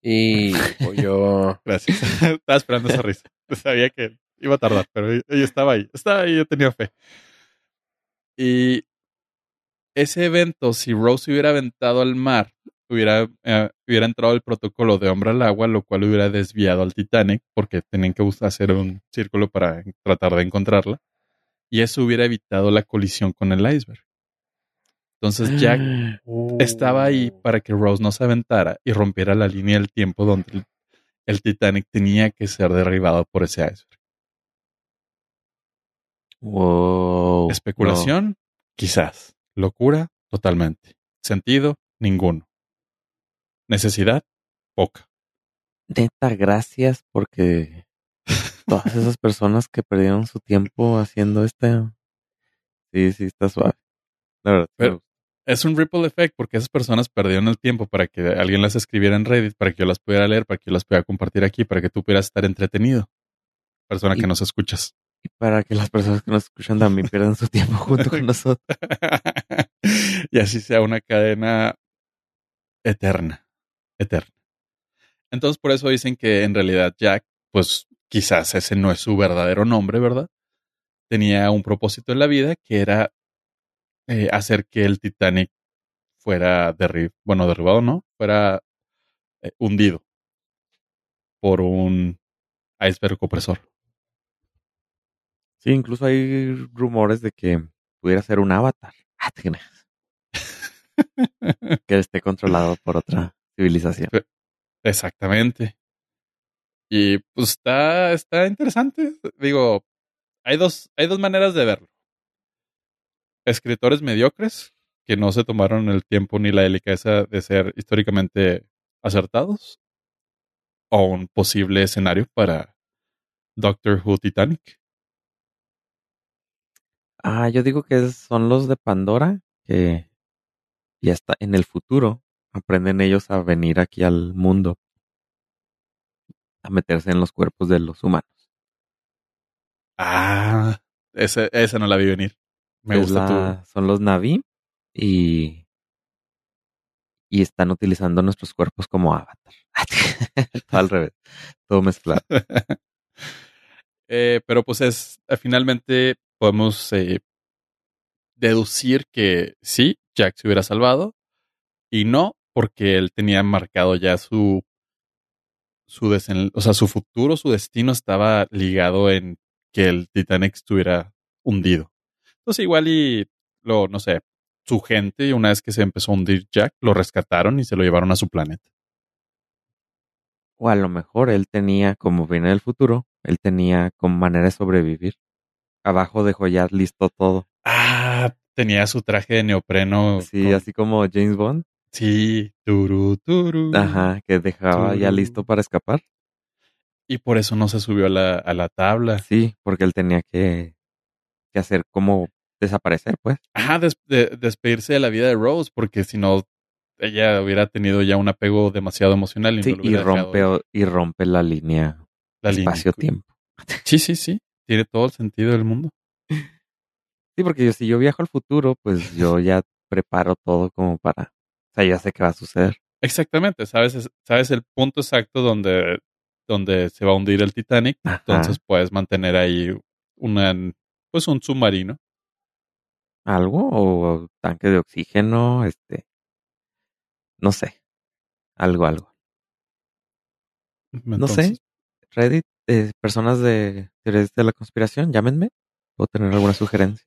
Y *laughs* yo. Gracias. *laughs* estaba esperando esa risa. *laughs* Sabía que iba a tardar, pero estaba ahí. Estaba ahí, yo tenía fe. Y ese evento, si Rose hubiera aventado al mar, hubiera, eh, hubiera entrado el protocolo de hombre al agua, lo cual hubiera desviado al Titanic, porque tenían que hacer un círculo para tratar de encontrarla. Y eso hubiera evitado la colisión con el iceberg. Entonces Jack *gasps* estaba ahí para que Rose no se aventara y rompiera la línea del tiempo donde el, el Titanic tenía que ser derribado por ese iceberg. Wow. Especulación, quizás. Locura, totalmente. Sentido, ninguno. Necesidad, poca. Neta, gracias porque *laughs* todas esas personas que perdieron su tiempo haciendo este. Sí, sí, está suave. La verdad. Pero-. Es un ripple effect porque esas personas perdieron el tiempo para que alguien las escribiera en Reddit, para que yo las pudiera leer, para que yo las pudiera compartir aquí, para que tú pudieras estar entretenido. Persona que nos escuchas. Y para que las personas que nos escuchan también pierdan su tiempo junto con nosotros. *laughs* y así sea una cadena eterna, eterna. Entonces por eso dicen que en realidad Jack, pues quizás ese no es su verdadero nombre, ¿verdad? Tenía un propósito en la vida que era eh, hacer que el Titanic fuera derribado, bueno, derribado no, fuera eh, hundido por un iceberg opresor. Sí, incluso hay rumores de que pudiera ser un avatar. *laughs* Que esté controlado por otra civilización. Exactamente. Y pues está, está interesante. Digo, hay dos, hay dos maneras de verlo. Escritores mediocres que no se tomaron el tiempo ni la delicadeza de ser históricamente acertados. O un posible escenario para Doctor Who Titanic. Ah, yo digo que son los de Pandora que ya está en el futuro. Aprenden ellos a venir aquí al mundo a meterse en los cuerpos de los humanos. Ah, ese, esa no la vi venir. Me gusta la- Son los Navi y, y están utilizando nuestros cuerpos como avatar. *laughs* todo al revés, todo mezclado. *laughs* Eh, pero pues es, eh, finalmente podemos eh, deducir que sí, Jack se hubiera salvado y no porque él tenía marcado ya su su desen- o sea, su futuro, su destino estaba ligado en que el Titanic estuviera hundido. Entonces igual y lo no sé, su gente una vez que se empezó a hundir Jack lo rescataron y se lo llevaron a su planeta. O a lo mejor él tenía, como viene del futuro, él tenía como manera de sobrevivir. Abajo dejó ya listo todo. Ah, tenía su traje de neopreno. Sí, con- así como James Bond. Sí, turu, turu. Ajá, que dejaba ya listo para escapar. Y por eso no se subió a la, a la tabla. Sí, porque él tenía que, que hacer como desaparecer, pues. Ajá, des- de- despedirse de la vida de Rose, porque si no, ella hubiera tenido ya un apego demasiado emocional y Sí, no y rompe, dejado y rompe la línea la espacio-tiempo. *laughs* Sí, sí, sí. Tiene todo el sentido del mundo. Sí, porque yo, si yo viajo al futuro, pues yo ya preparo todo como para... O sea, ya sé qué va a suceder. Exactamente, sabes, es- sabes el punto exacto donde, donde se va a hundir el Titanic, Ajá. entonces puedes mantener ahí una, pues un submarino. Algo o tanque de oxígeno, este, no sé, algo, algo. No sé, Reddit, eh, personas de teorías de la conspiración, llámenme, puedo tener alguna sugerencia.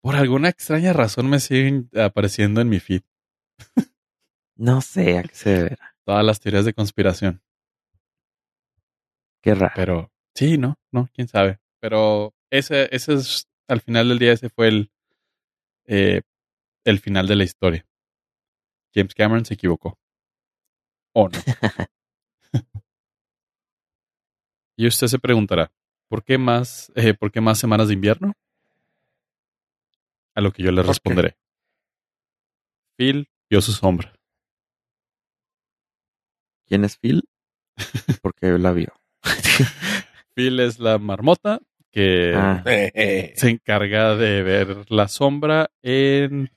Por alguna extraña razón me siguen apareciendo en mi feed No sé a qué se *laughs* deberá, todas las teorías de conspiración. qué raro. Pero sí, no, no, quién sabe. Pero ese, ese es, al final del día, ese fue el, eh, el final de la historia. James Cameron se equivocó. ¿O no? *laughs* y usted se preguntará, ¿por qué más, eh, ¿por qué más semanas de invierno? A lo que yo le responderé. Phil vio su sombra. ¿Quién es Phil? *laughs* Porque la vio. Phil es la marmota que Ah. *laughs* se encarga de ver la sombra en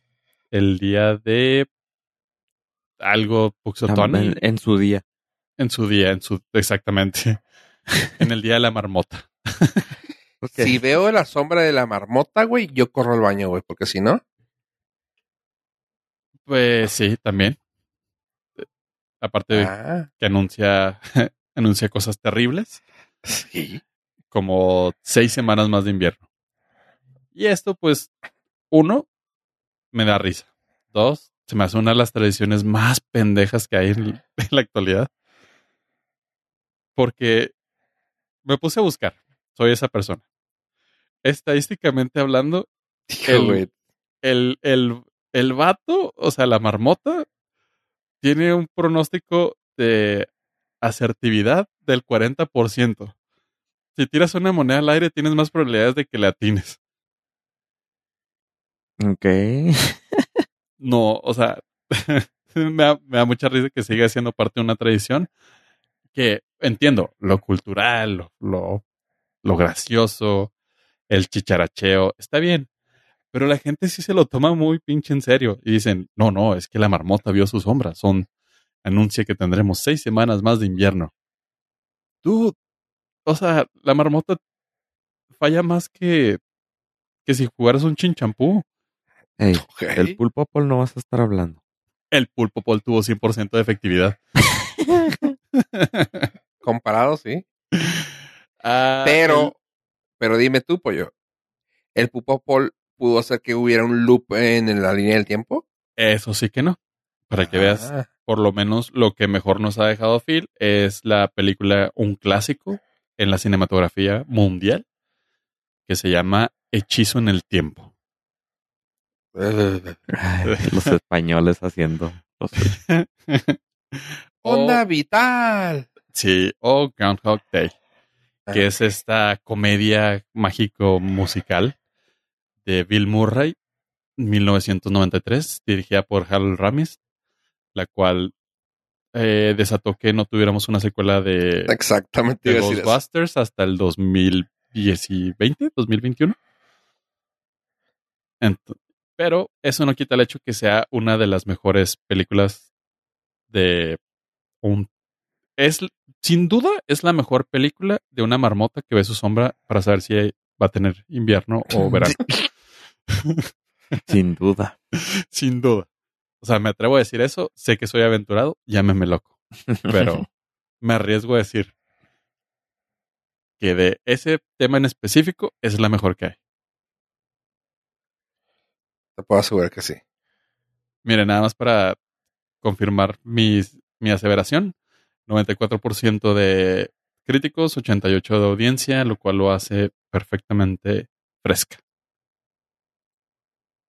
el día de algo Puxotoni en, en su día. en su día, en su exactamente *laughs* en el día de la marmota. *laughs* Si veo la sombra de la marmota, güey, yo corro al baño, güey, porque si no, Pues sí, también. Aparte de ah, que anuncia anuncia cosas terribles, sí. Como seis semanas más de invierno. Y esto, pues, uno, me da risa. Dos, se me hace una de las tradiciones más pendejas que hay en, *laughs* en la actualidad. Porque me puse a buscar. Soy esa persona. Estadísticamente hablando, El- el, el, el vato, o sea, la marmota, tiene un pronóstico de asertividad del 40%. Si tiras una moneda al aire, tienes más probabilidades de que le atines. Ok. No, o sea, *laughs* me, da, me da mucha risa que siga siendo parte de una tradición que entiendo, lo cultural, lo, lo, lo gracioso, el chicharacheo, está bien. Pero la gente sí se lo toma muy pinche en serio y dicen, no, no, es que la marmota vio su sombra, son, anuncia que tendremos seis semanas más de invierno. Tú, o sea, la marmota falla más que, que si jugaras un chinchampú. Del pulpo Paul no vas a estar hablando. El pulpo pol tuvo 100% de efectividad. *laughs* Comparado, sí. Ah, Pero, pero dime tú, pollo. ¿El Pupopol pudo hacer que hubiera un loop en la línea del tiempo? el- eso sí que no. Para que veas, Ah, por lo menos lo que mejor nos ha dejado Phil es la película, un clásico en la cinematografía mundial, que se llama Hechizo en el Tiempo. Ay, *laughs* los españoles haciendo los *laughs* Onda O- vital. sí, o Groundhog Day, que Ah, es esta comedia mágico musical de Bill Murray, 1993, dirigida por Harold Ramis, la cual eh, desató que no tuviéramos una secuela de, Exactamente. de. Ghostbusters hasta el 2010 y 20, 2021. Ent- pero eso no quita el hecho que sea una de las mejores películas de un... Es, sin duda, es la mejor película de una marmota que ve su sombra para saber si va a tener invierno o verano. *laughs* Sin duda. *laughs* sin duda. O sea, me atrevo a decir eso. Sé que soy aventurado, llámeme loco. Pero *laughs* me arriesgo a decir que de ese tema en específico es la mejor que hay. Te puedo asegurar que sí. Mire, nada más para confirmar mis, mi aseveración. 94% de críticos, 88% de audiencia, lo cual lo hace perfectamente fresca.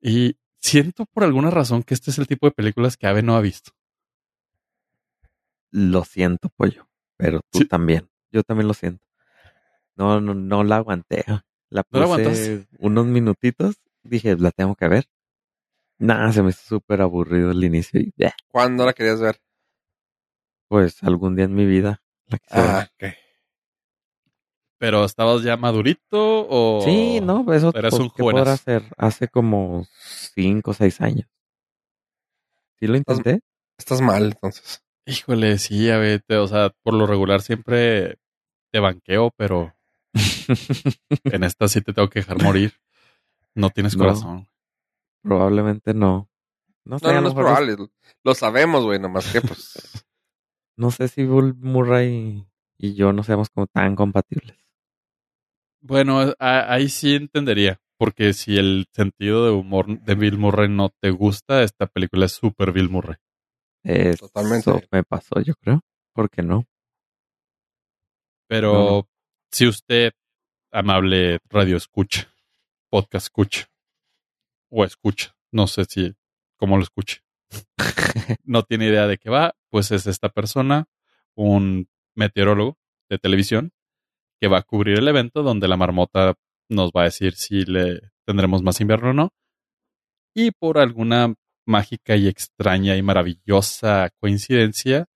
Y siento por alguna razón que este es el tipo de películas que Ave no ha visto. Lo siento, pollo, pero tú Sí. también. Yo también lo siento. No, no, no la aguanté. La ¿No la puse unos minutitos. Dije, la tengo que ver. Nada, se me hizo súper aburrido el inicio. Y, ¿Cuándo la querías ver? pues algún día en mi vida la quise ver. Ah, ok. Pero estabas ya madurito o. Sí, no, pues eso eras pues, un ¿qué podrá jovenazo. ser? Hace como cinco o seis años. Sí lo intenté. Estás mal, entonces. Híjole, sí, a ver, te- o sea, por lo regular siempre te banqueo, pero *laughs* en esta sí te tengo que dejar morir. No tienes No. corazón. Probablemente no. No sé, No, no, es probable. Lo sabemos, güey, nomás que pues. *laughs* no sé si Bill Murray y yo no seamos como tan compatibles. Bueno, a- ahí sí entendería, porque si el sentido de humor de Bill Murray no te gusta, esta película es súper Bill Murray. Eso Totalmente. me pasó, yo creo. ¿Por qué no? Pero No, si usted, amable radio escucha, podcast escucha, o escucha, no sé si, cómo lo escuche, *laughs* no tiene idea de qué va, pues es esta persona, un meteorólogo de televisión, que va a cubrir el evento donde la marmota nos va a decir si le tendremos más invierno o no. Y por alguna mágica y extraña y maravillosa coincidencia,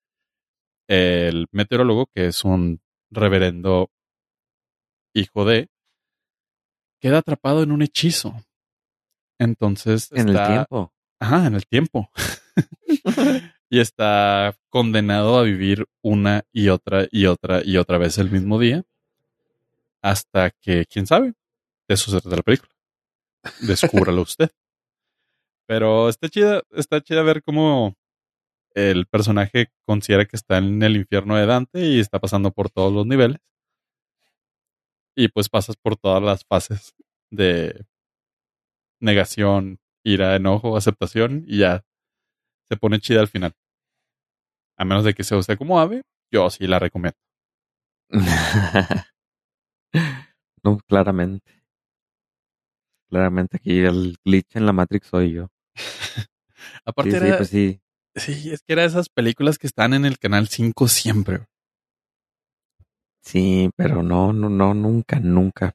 el meteorólogo, que es un reverendo hijo de, queda atrapado en un hechizo. Entonces en el tiempo. Ajá, en el tiempo. *laughs* y está condenado a vivir una y otra y otra y otra vez el mismo día. Hasta que, quién sabe, de eso se trata la película. Descúbralo *laughs* usted. Pero está chida, está chida ver cómo el personaje considera que está en el infierno de Dante y está pasando por todos los niveles. Y pues pasas por todas las fases de negación, ira, enojo, aceptación y ya se pone chida al final. A menos de que sea usted como ave, yo sí la recomiendo. *laughs* *laughs* no, claramente. Claramente aquí el glitch en la Matrix soy yo. *laughs* Aparte Sí, sí, era, pues sí. sí, es que era esas películas que están en el canal 5 siempre. Sí, pero no, no, no, nunca, nunca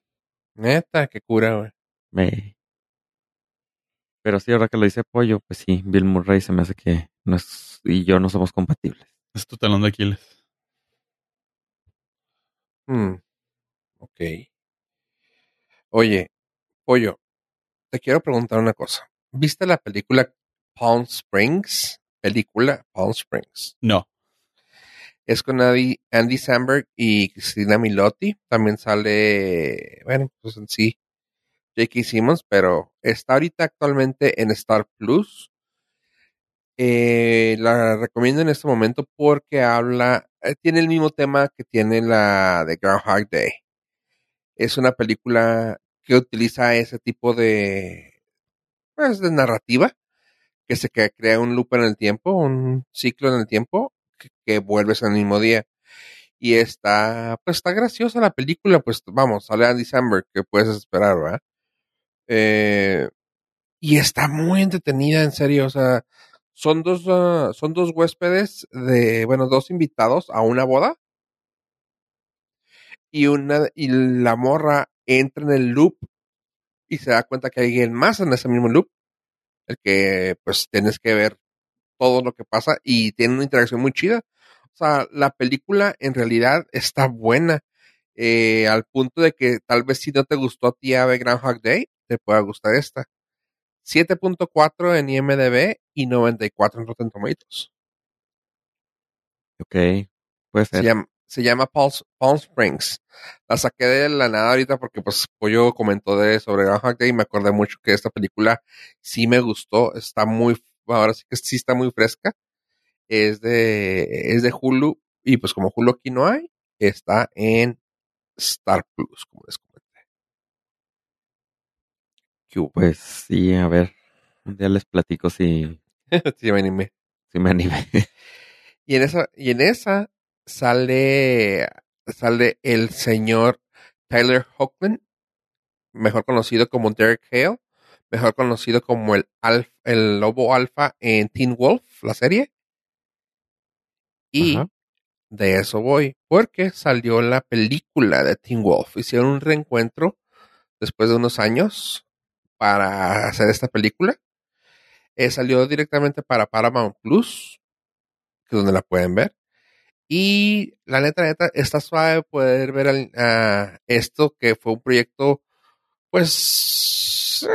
Neta, qué cura, güey. me. Pero sí, ahora que lo dice Pollo, pues sí, Bill Murray se me hace que no es, y yo no somos compatibles. Es tu talón de Aquiles. Hmm, Ok. Oye, Pollo, te quiero preguntar una cosa. ¿Viste la película Palm Springs? Película Palm Springs. No. Es con Andy, Andy Samberg y Cristina Milotti. También sale, bueno, pues en sí, J.K. Simmons, pero está ahorita actualmente en Star Plus. Eh, la recomiendo en este momento porque habla, eh, tiene el mismo tema que tiene la de Groundhog Day. Es una película que utiliza ese tipo de, pues, de narrativa, que se crea un loop en el tiempo, un ciclo en el tiempo, que, vuelves el mismo día. Y está, pues está graciosa la película, pues vamos, sale Andy Samberg, que puedes esperar, ¿verdad? Eh, y está muy entretenida, en serio, o sea, son dos, uh, son dos huéspedes de, bueno, dos invitados a una boda. Y una, y la morra entra en el loop y se da cuenta que hay alguien más en ese mismo loop. El que, pues, tienes que ver todo lo que pasa y tiene una interacción muy chida. O sea, la película en realidad está buena. Eh, al punto de que tal vez si no te gustó a ti Ave Groundhog Day, te pueda gustar esta. 7.4 en IMDB y 94 en Rotten Tomatoes. Ok, puede Se ser. llama, se llama Palm, Palm Springs. La saqué de la nada ahorita porque pues Pollo comentó de sobre Groundhog Day y me acordé mucho que esta película sí me gustó. Está muy, ahora sí que sí está muy fresca. Es de, es de Hulu y pues como Hulu aquí no hay, está en Star Plus, como les comenté. Pues sí, a ver. Un día les platico si, *laughs* Sí, me animé. si me animé. Y en esa, y en esa sale, sale el señor Tyler Hoechlin, mejor conocido como Derek Hale, mejor conocido como el, alf, el lobo alfa en Teen Wolf, la serie. Y Ajá. de eso voy, porque salió la película de Teen Wolf. Hicieron un reencuentro después de unos años para hacer esta película. Eh, salió directamente para Paramount Plus, que es donde la pueden ver. Y la neta, neta, está suave poder ver al- a esto que fue un proyecto, pues,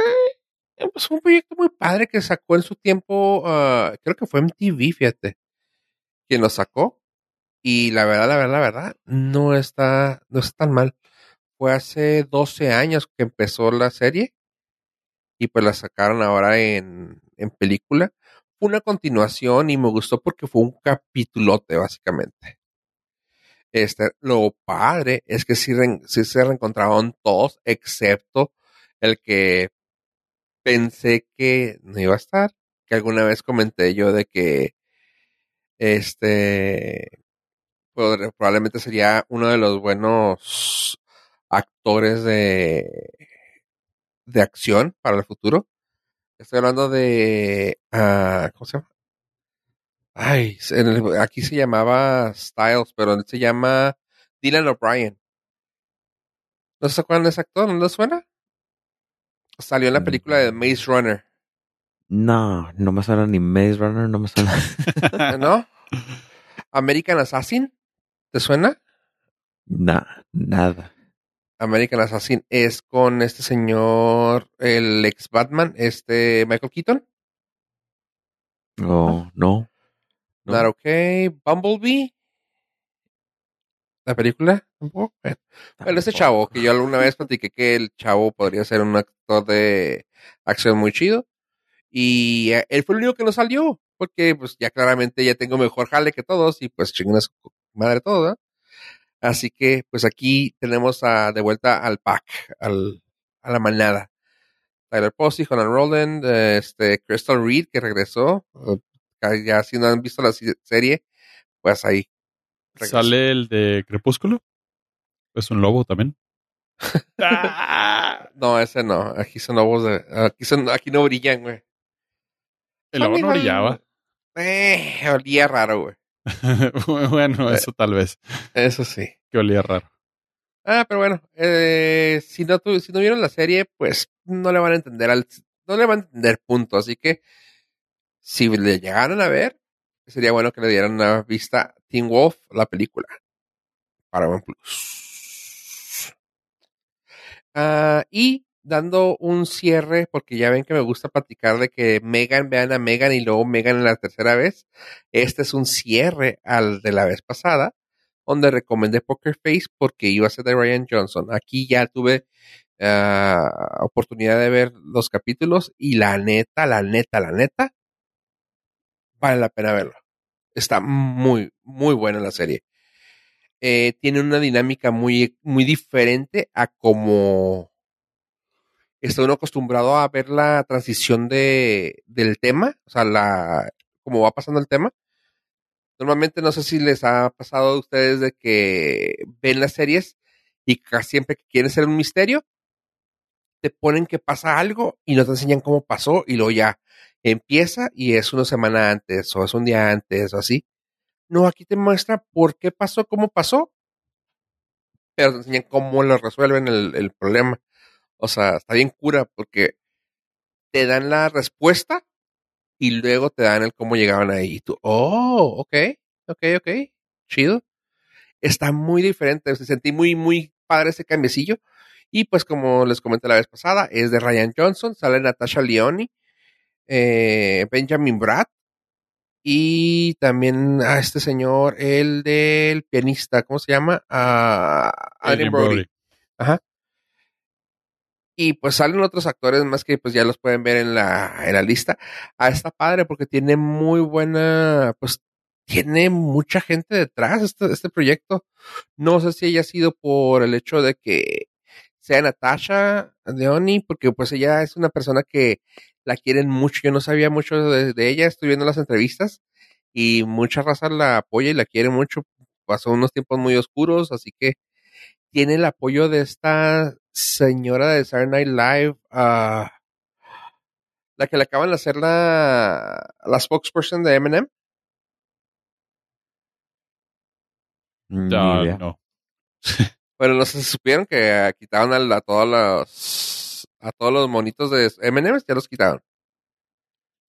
eh, pues un proyecto muy padre que sacó en su tiempo, ah, creo que fue MTV, fíjate, quien lo sacó. Y la verdad, la verdad, la verdad, no está, no está tan mal. Fue hace 12 años que empezó la serie y pues la sacaron ahora en, en película. Una continuación y me gustó porque fue un capitulote, básicamente. Este, lo padre es que sí, se reencontraron todos, excepto el que pensé que no iba a estar, que alguna vez comenté yo de que este probablemente sería uno de los buenos actores de, de acción para el futuro. Estoy hablando de ah, ¿cómo se llama? Ay, se- en el- aquí se llamaba Styles, pero se llama Dylan O'Brien. ¿No se acuerdan de ese actor? ¿No les suena? Salió en la película de Maze Runner, No, no me suena ni Maze Runner, no me suena. *laughs* ¿no? *laughs* American Assassin, ¿te suena? Nah, nada. American Assassin es con este señor, el ex Batman, este Michael Keaton. No. No. Not okay. Bumblebee. La película, tampoco. Bueno, Bueno, ese Tampoco. chavo, que yo alguna vez platiqué que el chavo podría ser un actor de acción muy chido. Y eh, él fue el único que no salió, porque pues ya claramente ya tengo mejor jale que todos y pues su madre todo, ¿verdad? Así que pues aquí tenemos a, de vuelta al pack, al, a la manada. Tyler Posey, Conan Roland, este, Crystal Reed que regresó. ya si no han visto la serie, pues ahí. regresó. ¿Sale el de Crepúsculo? Es un lobo también. *laughs* ¡Ah! No, ese no. Aquí son lobos de. Aquí, son, aquí no brillan, güey. El lobo no brillaba. Eh, olía raro, güey. *laughs* bueno, eso tal vez. Eso sí. Que olía raro. Ah, pero bueno, eh, si, no tu- si no vieron la serie, pues no le van a entender al, no le van a entender punto. Así que si le llegaron a ver, sería bueno que le dieran una vista a Teen Wolf, la película. Para Plus. Ah, y dando un cierre, porque ya ven que me gusta platicar de que Megan vean a Megan y luego Megan en la tercera vez. Este es un cierre al de la vez pasada, donde recomendé Poker Face porque iba a ser de Ryan Johnson. Aquí ya tuve ah, oportunidad de ver los capítulos y la neta, la neta, la neta, vale la pena verlo. Está muy, muy buena la serie. Eh, tiene una dinámica muy, muy diferente a como está uno acostumbrado a ver la transición de, del tema, o sea, la, cómo va pasando el tema. Normalmente no sé si les ha pasado a ustedes de que ven las series y casi siempre que quieren ser un misterio, te ponen que pasa algo y no te enseñan cómo pasó y luego ya empieza y es una semana antes o es un día antes o así. No, aquí te muestra por qué pasó, cómo pasó, pero te enseñan cómo lo resuelven el, el problema. O sea, está bien cura porque te dan la respuesta y luego te dan el cómo llegaban ahí. Y tú, oh, ok, ok, ok, chido. Está muy diferente, se sentí muy, muy padre ese cambiecillo. Y pues como les comenté la vez pasada, es de Ryan Johnson, sale Natasha Leone, eh, Benjamin Bratt y también a este señor, el del pianista, ¿cómo se llama? A Adrian Adrien Brody. Ajá. Y pues salen otros actores más que pues ya los pueden ver en la, en la lista. Ah, está padre porque tiene muy buena, pues tiene mucha gente detrás este, este proyecto. No sé si haya sido por el hecho de que sea Natasha Leoni, porque pues ella es una persona que la quieren mucho. Yo no sabía mucho de, de ella, estoy viendo las entrevistas y mucha raza la apoya y la quiere mucho. Pasó unos tiempos muy oscuros, así que tiene el apoyo de esta señora de Saturday Night Live, ah, La que le acaban de hacer la, la spokesperson de Eminem. Ya, idea. no. Bueno, no si supieron que ah, quitaron a, a todos los a todos los monitos de Eminem, ya los quitaron.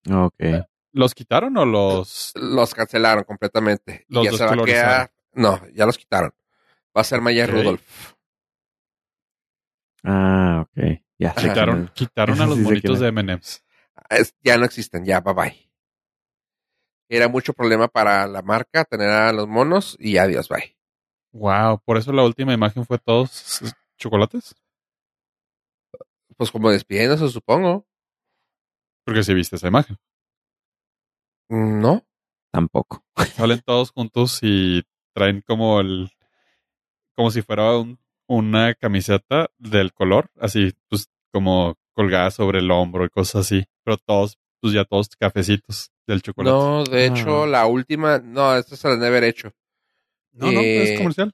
Ok. ¿Los quitaron o los...? Los cancelaron completamente. Los y ya se va a quedar. No, ya los quitaron. Va a ser Maya. Rudolph. Ah, ok. Ya sé Quitaron, quitaron a los *laughs* sí monitos de M&M's. Es- ya no existen, ya, bye bye. Era mucho problema para la marca tener a los monos y adiós, bye. Wow, por eso la última imagen fue todos chocolates. Pues como despidiéndose, supongo. Porque si viste esa imagen. Mm, No. Tampoco. Salen todos juntos y traen como el... Como si fuera un- una camiseta del color, así, pues como colgada sobre el hombro y cosas así. Pero todos, pues ya todos cafecitos del chocolate. No, de Ah. hecho, la última, no, esta se la han de haber hecho. no, no, Eh, es comercial.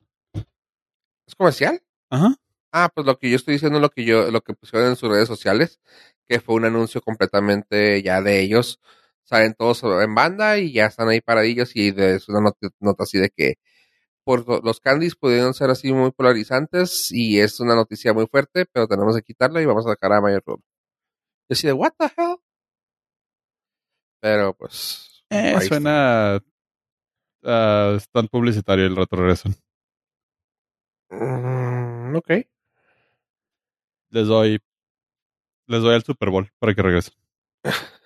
¿Es comercial? Ajá. Ah, pues lo que yo estoy diciendo es lo que yo, lo que pusieron en sus redes sociales, que fue un anuncio completamente ya de ellos. Salen todos en banda y ya están ahí paradillos y de, es una nota, nota así de que por lo- los candies pudieron ser así muy polarizantes y es una noticia muy fuerte, pero tenemos que quitarla y vamos a sacar a Mayor Road. Yo así de, what the hell? Pero pues... Eh, suena a stand publicitario el rato regresan. Mm, ok. Les doy les doy al Super Bowl para que regresen. *laughs*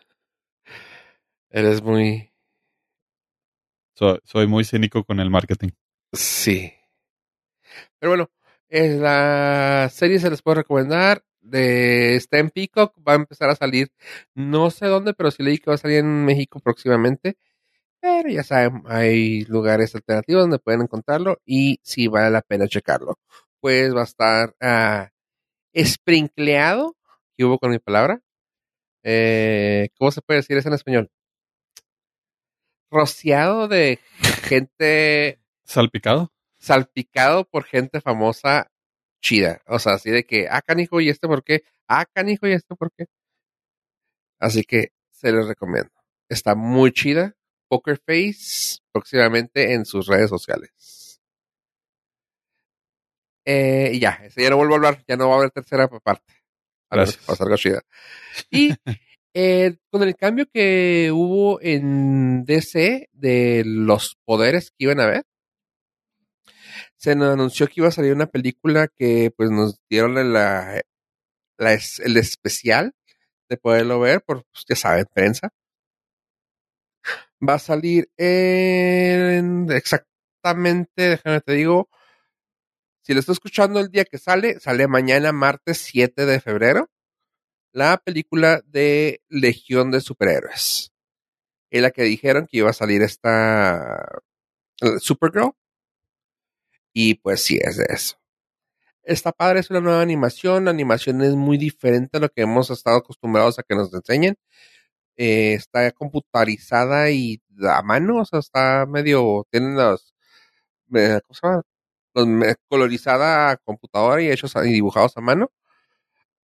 Eres muy... Soy muy cínico con el marketing. Sí. Pero bueno, la serie se les puede recomendar. De está en Peacock, va a empezar a salir. No sé dónde, pero sí leí que va a salir en México próximamente. Pero ya saben, hay lugares alternativos donde pueden encontrarlo y sí vale la pena checarlo. Pues va a estar ah, sprinkleado, que hubo con mi palabra. Eh, ¿Cómo se puede decir eso en español? Rociado de gente ¿Salpicado? salpicado por gente famosa chida. O sea, así de que, ah, canijo, ¿y este por qué? Ah, canijo, ¿y este por qué? Así que se los recomiendo. Está muy chida. Poker Face próximamente en sus redes sociales. Eh, y ya, ese ya no vuelvo a hablar, ya no va a haber tercera parte. A Gracias. pase algo chida. Y eh, con el cambio que hubo en DC de los poderes que iban a ver, se nos anunció que iba a salir una película que pues nos dieron la, la el especial de poderlo ver por, pues, ya saben, prensa. Va a salir en exactamente, déjame te digo, si lo estoy escuchando el día que sale, sale mañana martes 7 de febrero, la película de Legión de Superhéroes. Es la que dijeron que iba a salir esta Supergirl. Y pues sí, es de eso. Está padre, es una nueva animación. La animación es muy diferente a lo que hemos estado acostumbrados a que nos enseñen. Eh, está computarizada y a mano, o sea, está medio. Tienen los. eh, ¿Cómo se llama? Colorizada a computadora y hechos y dibujados a mano.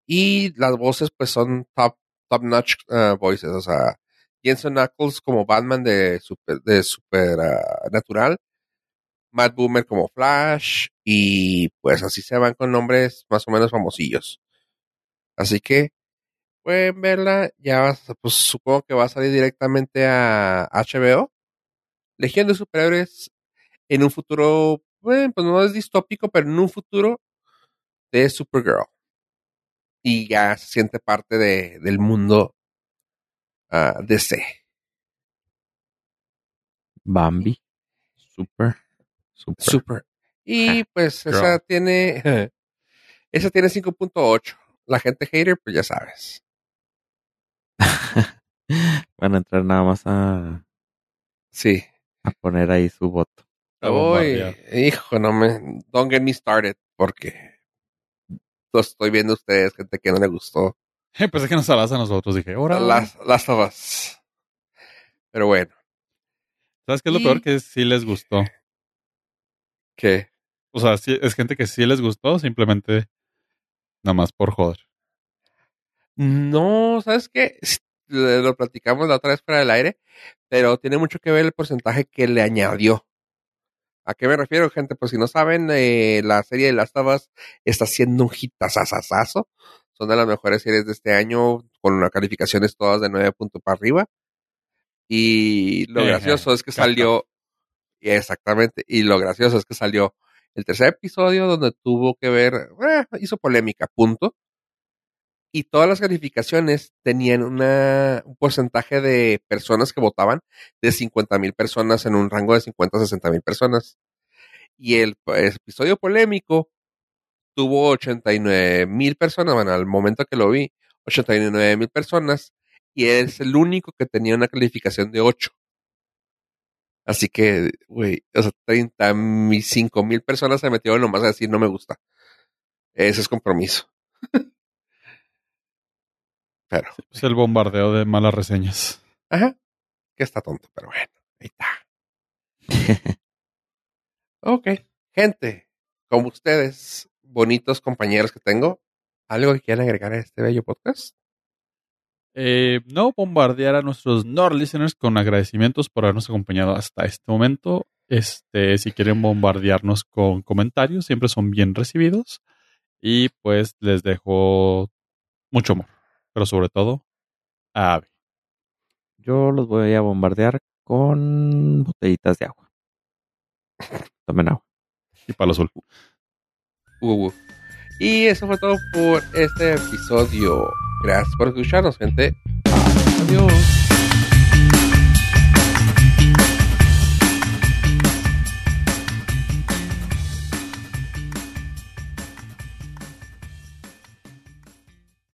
Y las voces, pues son top, top notch eh, voices. O sea, Jensen Knuckles como Batman de Super, de super ah, Natural. Matt Boomer como Flash y pues así se van con nombres más o menos famosillos. Así que pueden verla, ya vas- pues supongo que va a salir directamente a HBO. Legión de Superhéroes en un futuro, bueno, pues no es distópico, pero en un futuro de Supergirl. Y ya se siente parte de, del mundo ah, DC. Bambi. Super. Super. Super. Y pues Girl. esa tiene, *laughs* esa tiene 5.8. La gente hater, pues ya sabes. *laughs* Van a entrar nada más a, Sí. a poner ahí su voto. Uy, hijo, no me. Don't get me started, porque lo estoy viendo a ustedes, gente que no le gustó. *laughs* Pensé que nos hablas a nosotros. Dije, ahora. Las, las Us. Pero bueno, ¿Sabes qué es lo Y- peor? Que sí les gustó. Que O sea, sí, es gente que sí les gustó, simplemente nada más por joder. no, ¿sabes qué? lo platicamos la otra vez fuera del aire, pero tiene mucho que ver el porcentaje que le añadió. ¿A qué me refiero, gente? Pues si no saben, eh, la serie de Last of Us está siendo un hitazazazazo. Son de las mejores series de este año, con las calificaciones todas de 9 puntos para arriba. Y lo gracioso es que salió, exactamente, y lo gracioso es que salió el tercer episodio donde tuvo que ver, eh, hizo polémica, punto. Y todas las calificaciones tenían una, un porcentaje de personas que votaban de 50 mil personas en un rango de 50 a 60 mil personas. Y el, pues, episodio polémico tuvo 89 mil personas, bueno, al momento que lo vi, 89 mil personas, y es el único que tenía una calificación de 8. Así que, güey, o sea, 35 mil personas se metieron nomás a decir no me gusta. Ese es compromiso. Pero, Es el bombardeo de malas reseñas. ajá, que está tonto, pero bueno, ahí está. *laughs* Ok, gente, como ustedes, bonitos compañeros que tengo, ¿algo que quieran agregar a este bello podcast? Eh, no bombardear a nuestros Nord listeners con agradecimientos por habernos acompañado hasta este momento. Este, si quieren bombardearnos con comentarios, siempre son bien recibidos. Y pues les dejo mucho amor. Pero sobre todo, a Ave. Yo los voy a bombardear con botellitas de agua. *laughs* Tomen agua. Y palo azul. Uh, uh. Y eso fue todo por este episodio. Gracias por escucharnos, gente. Adiós.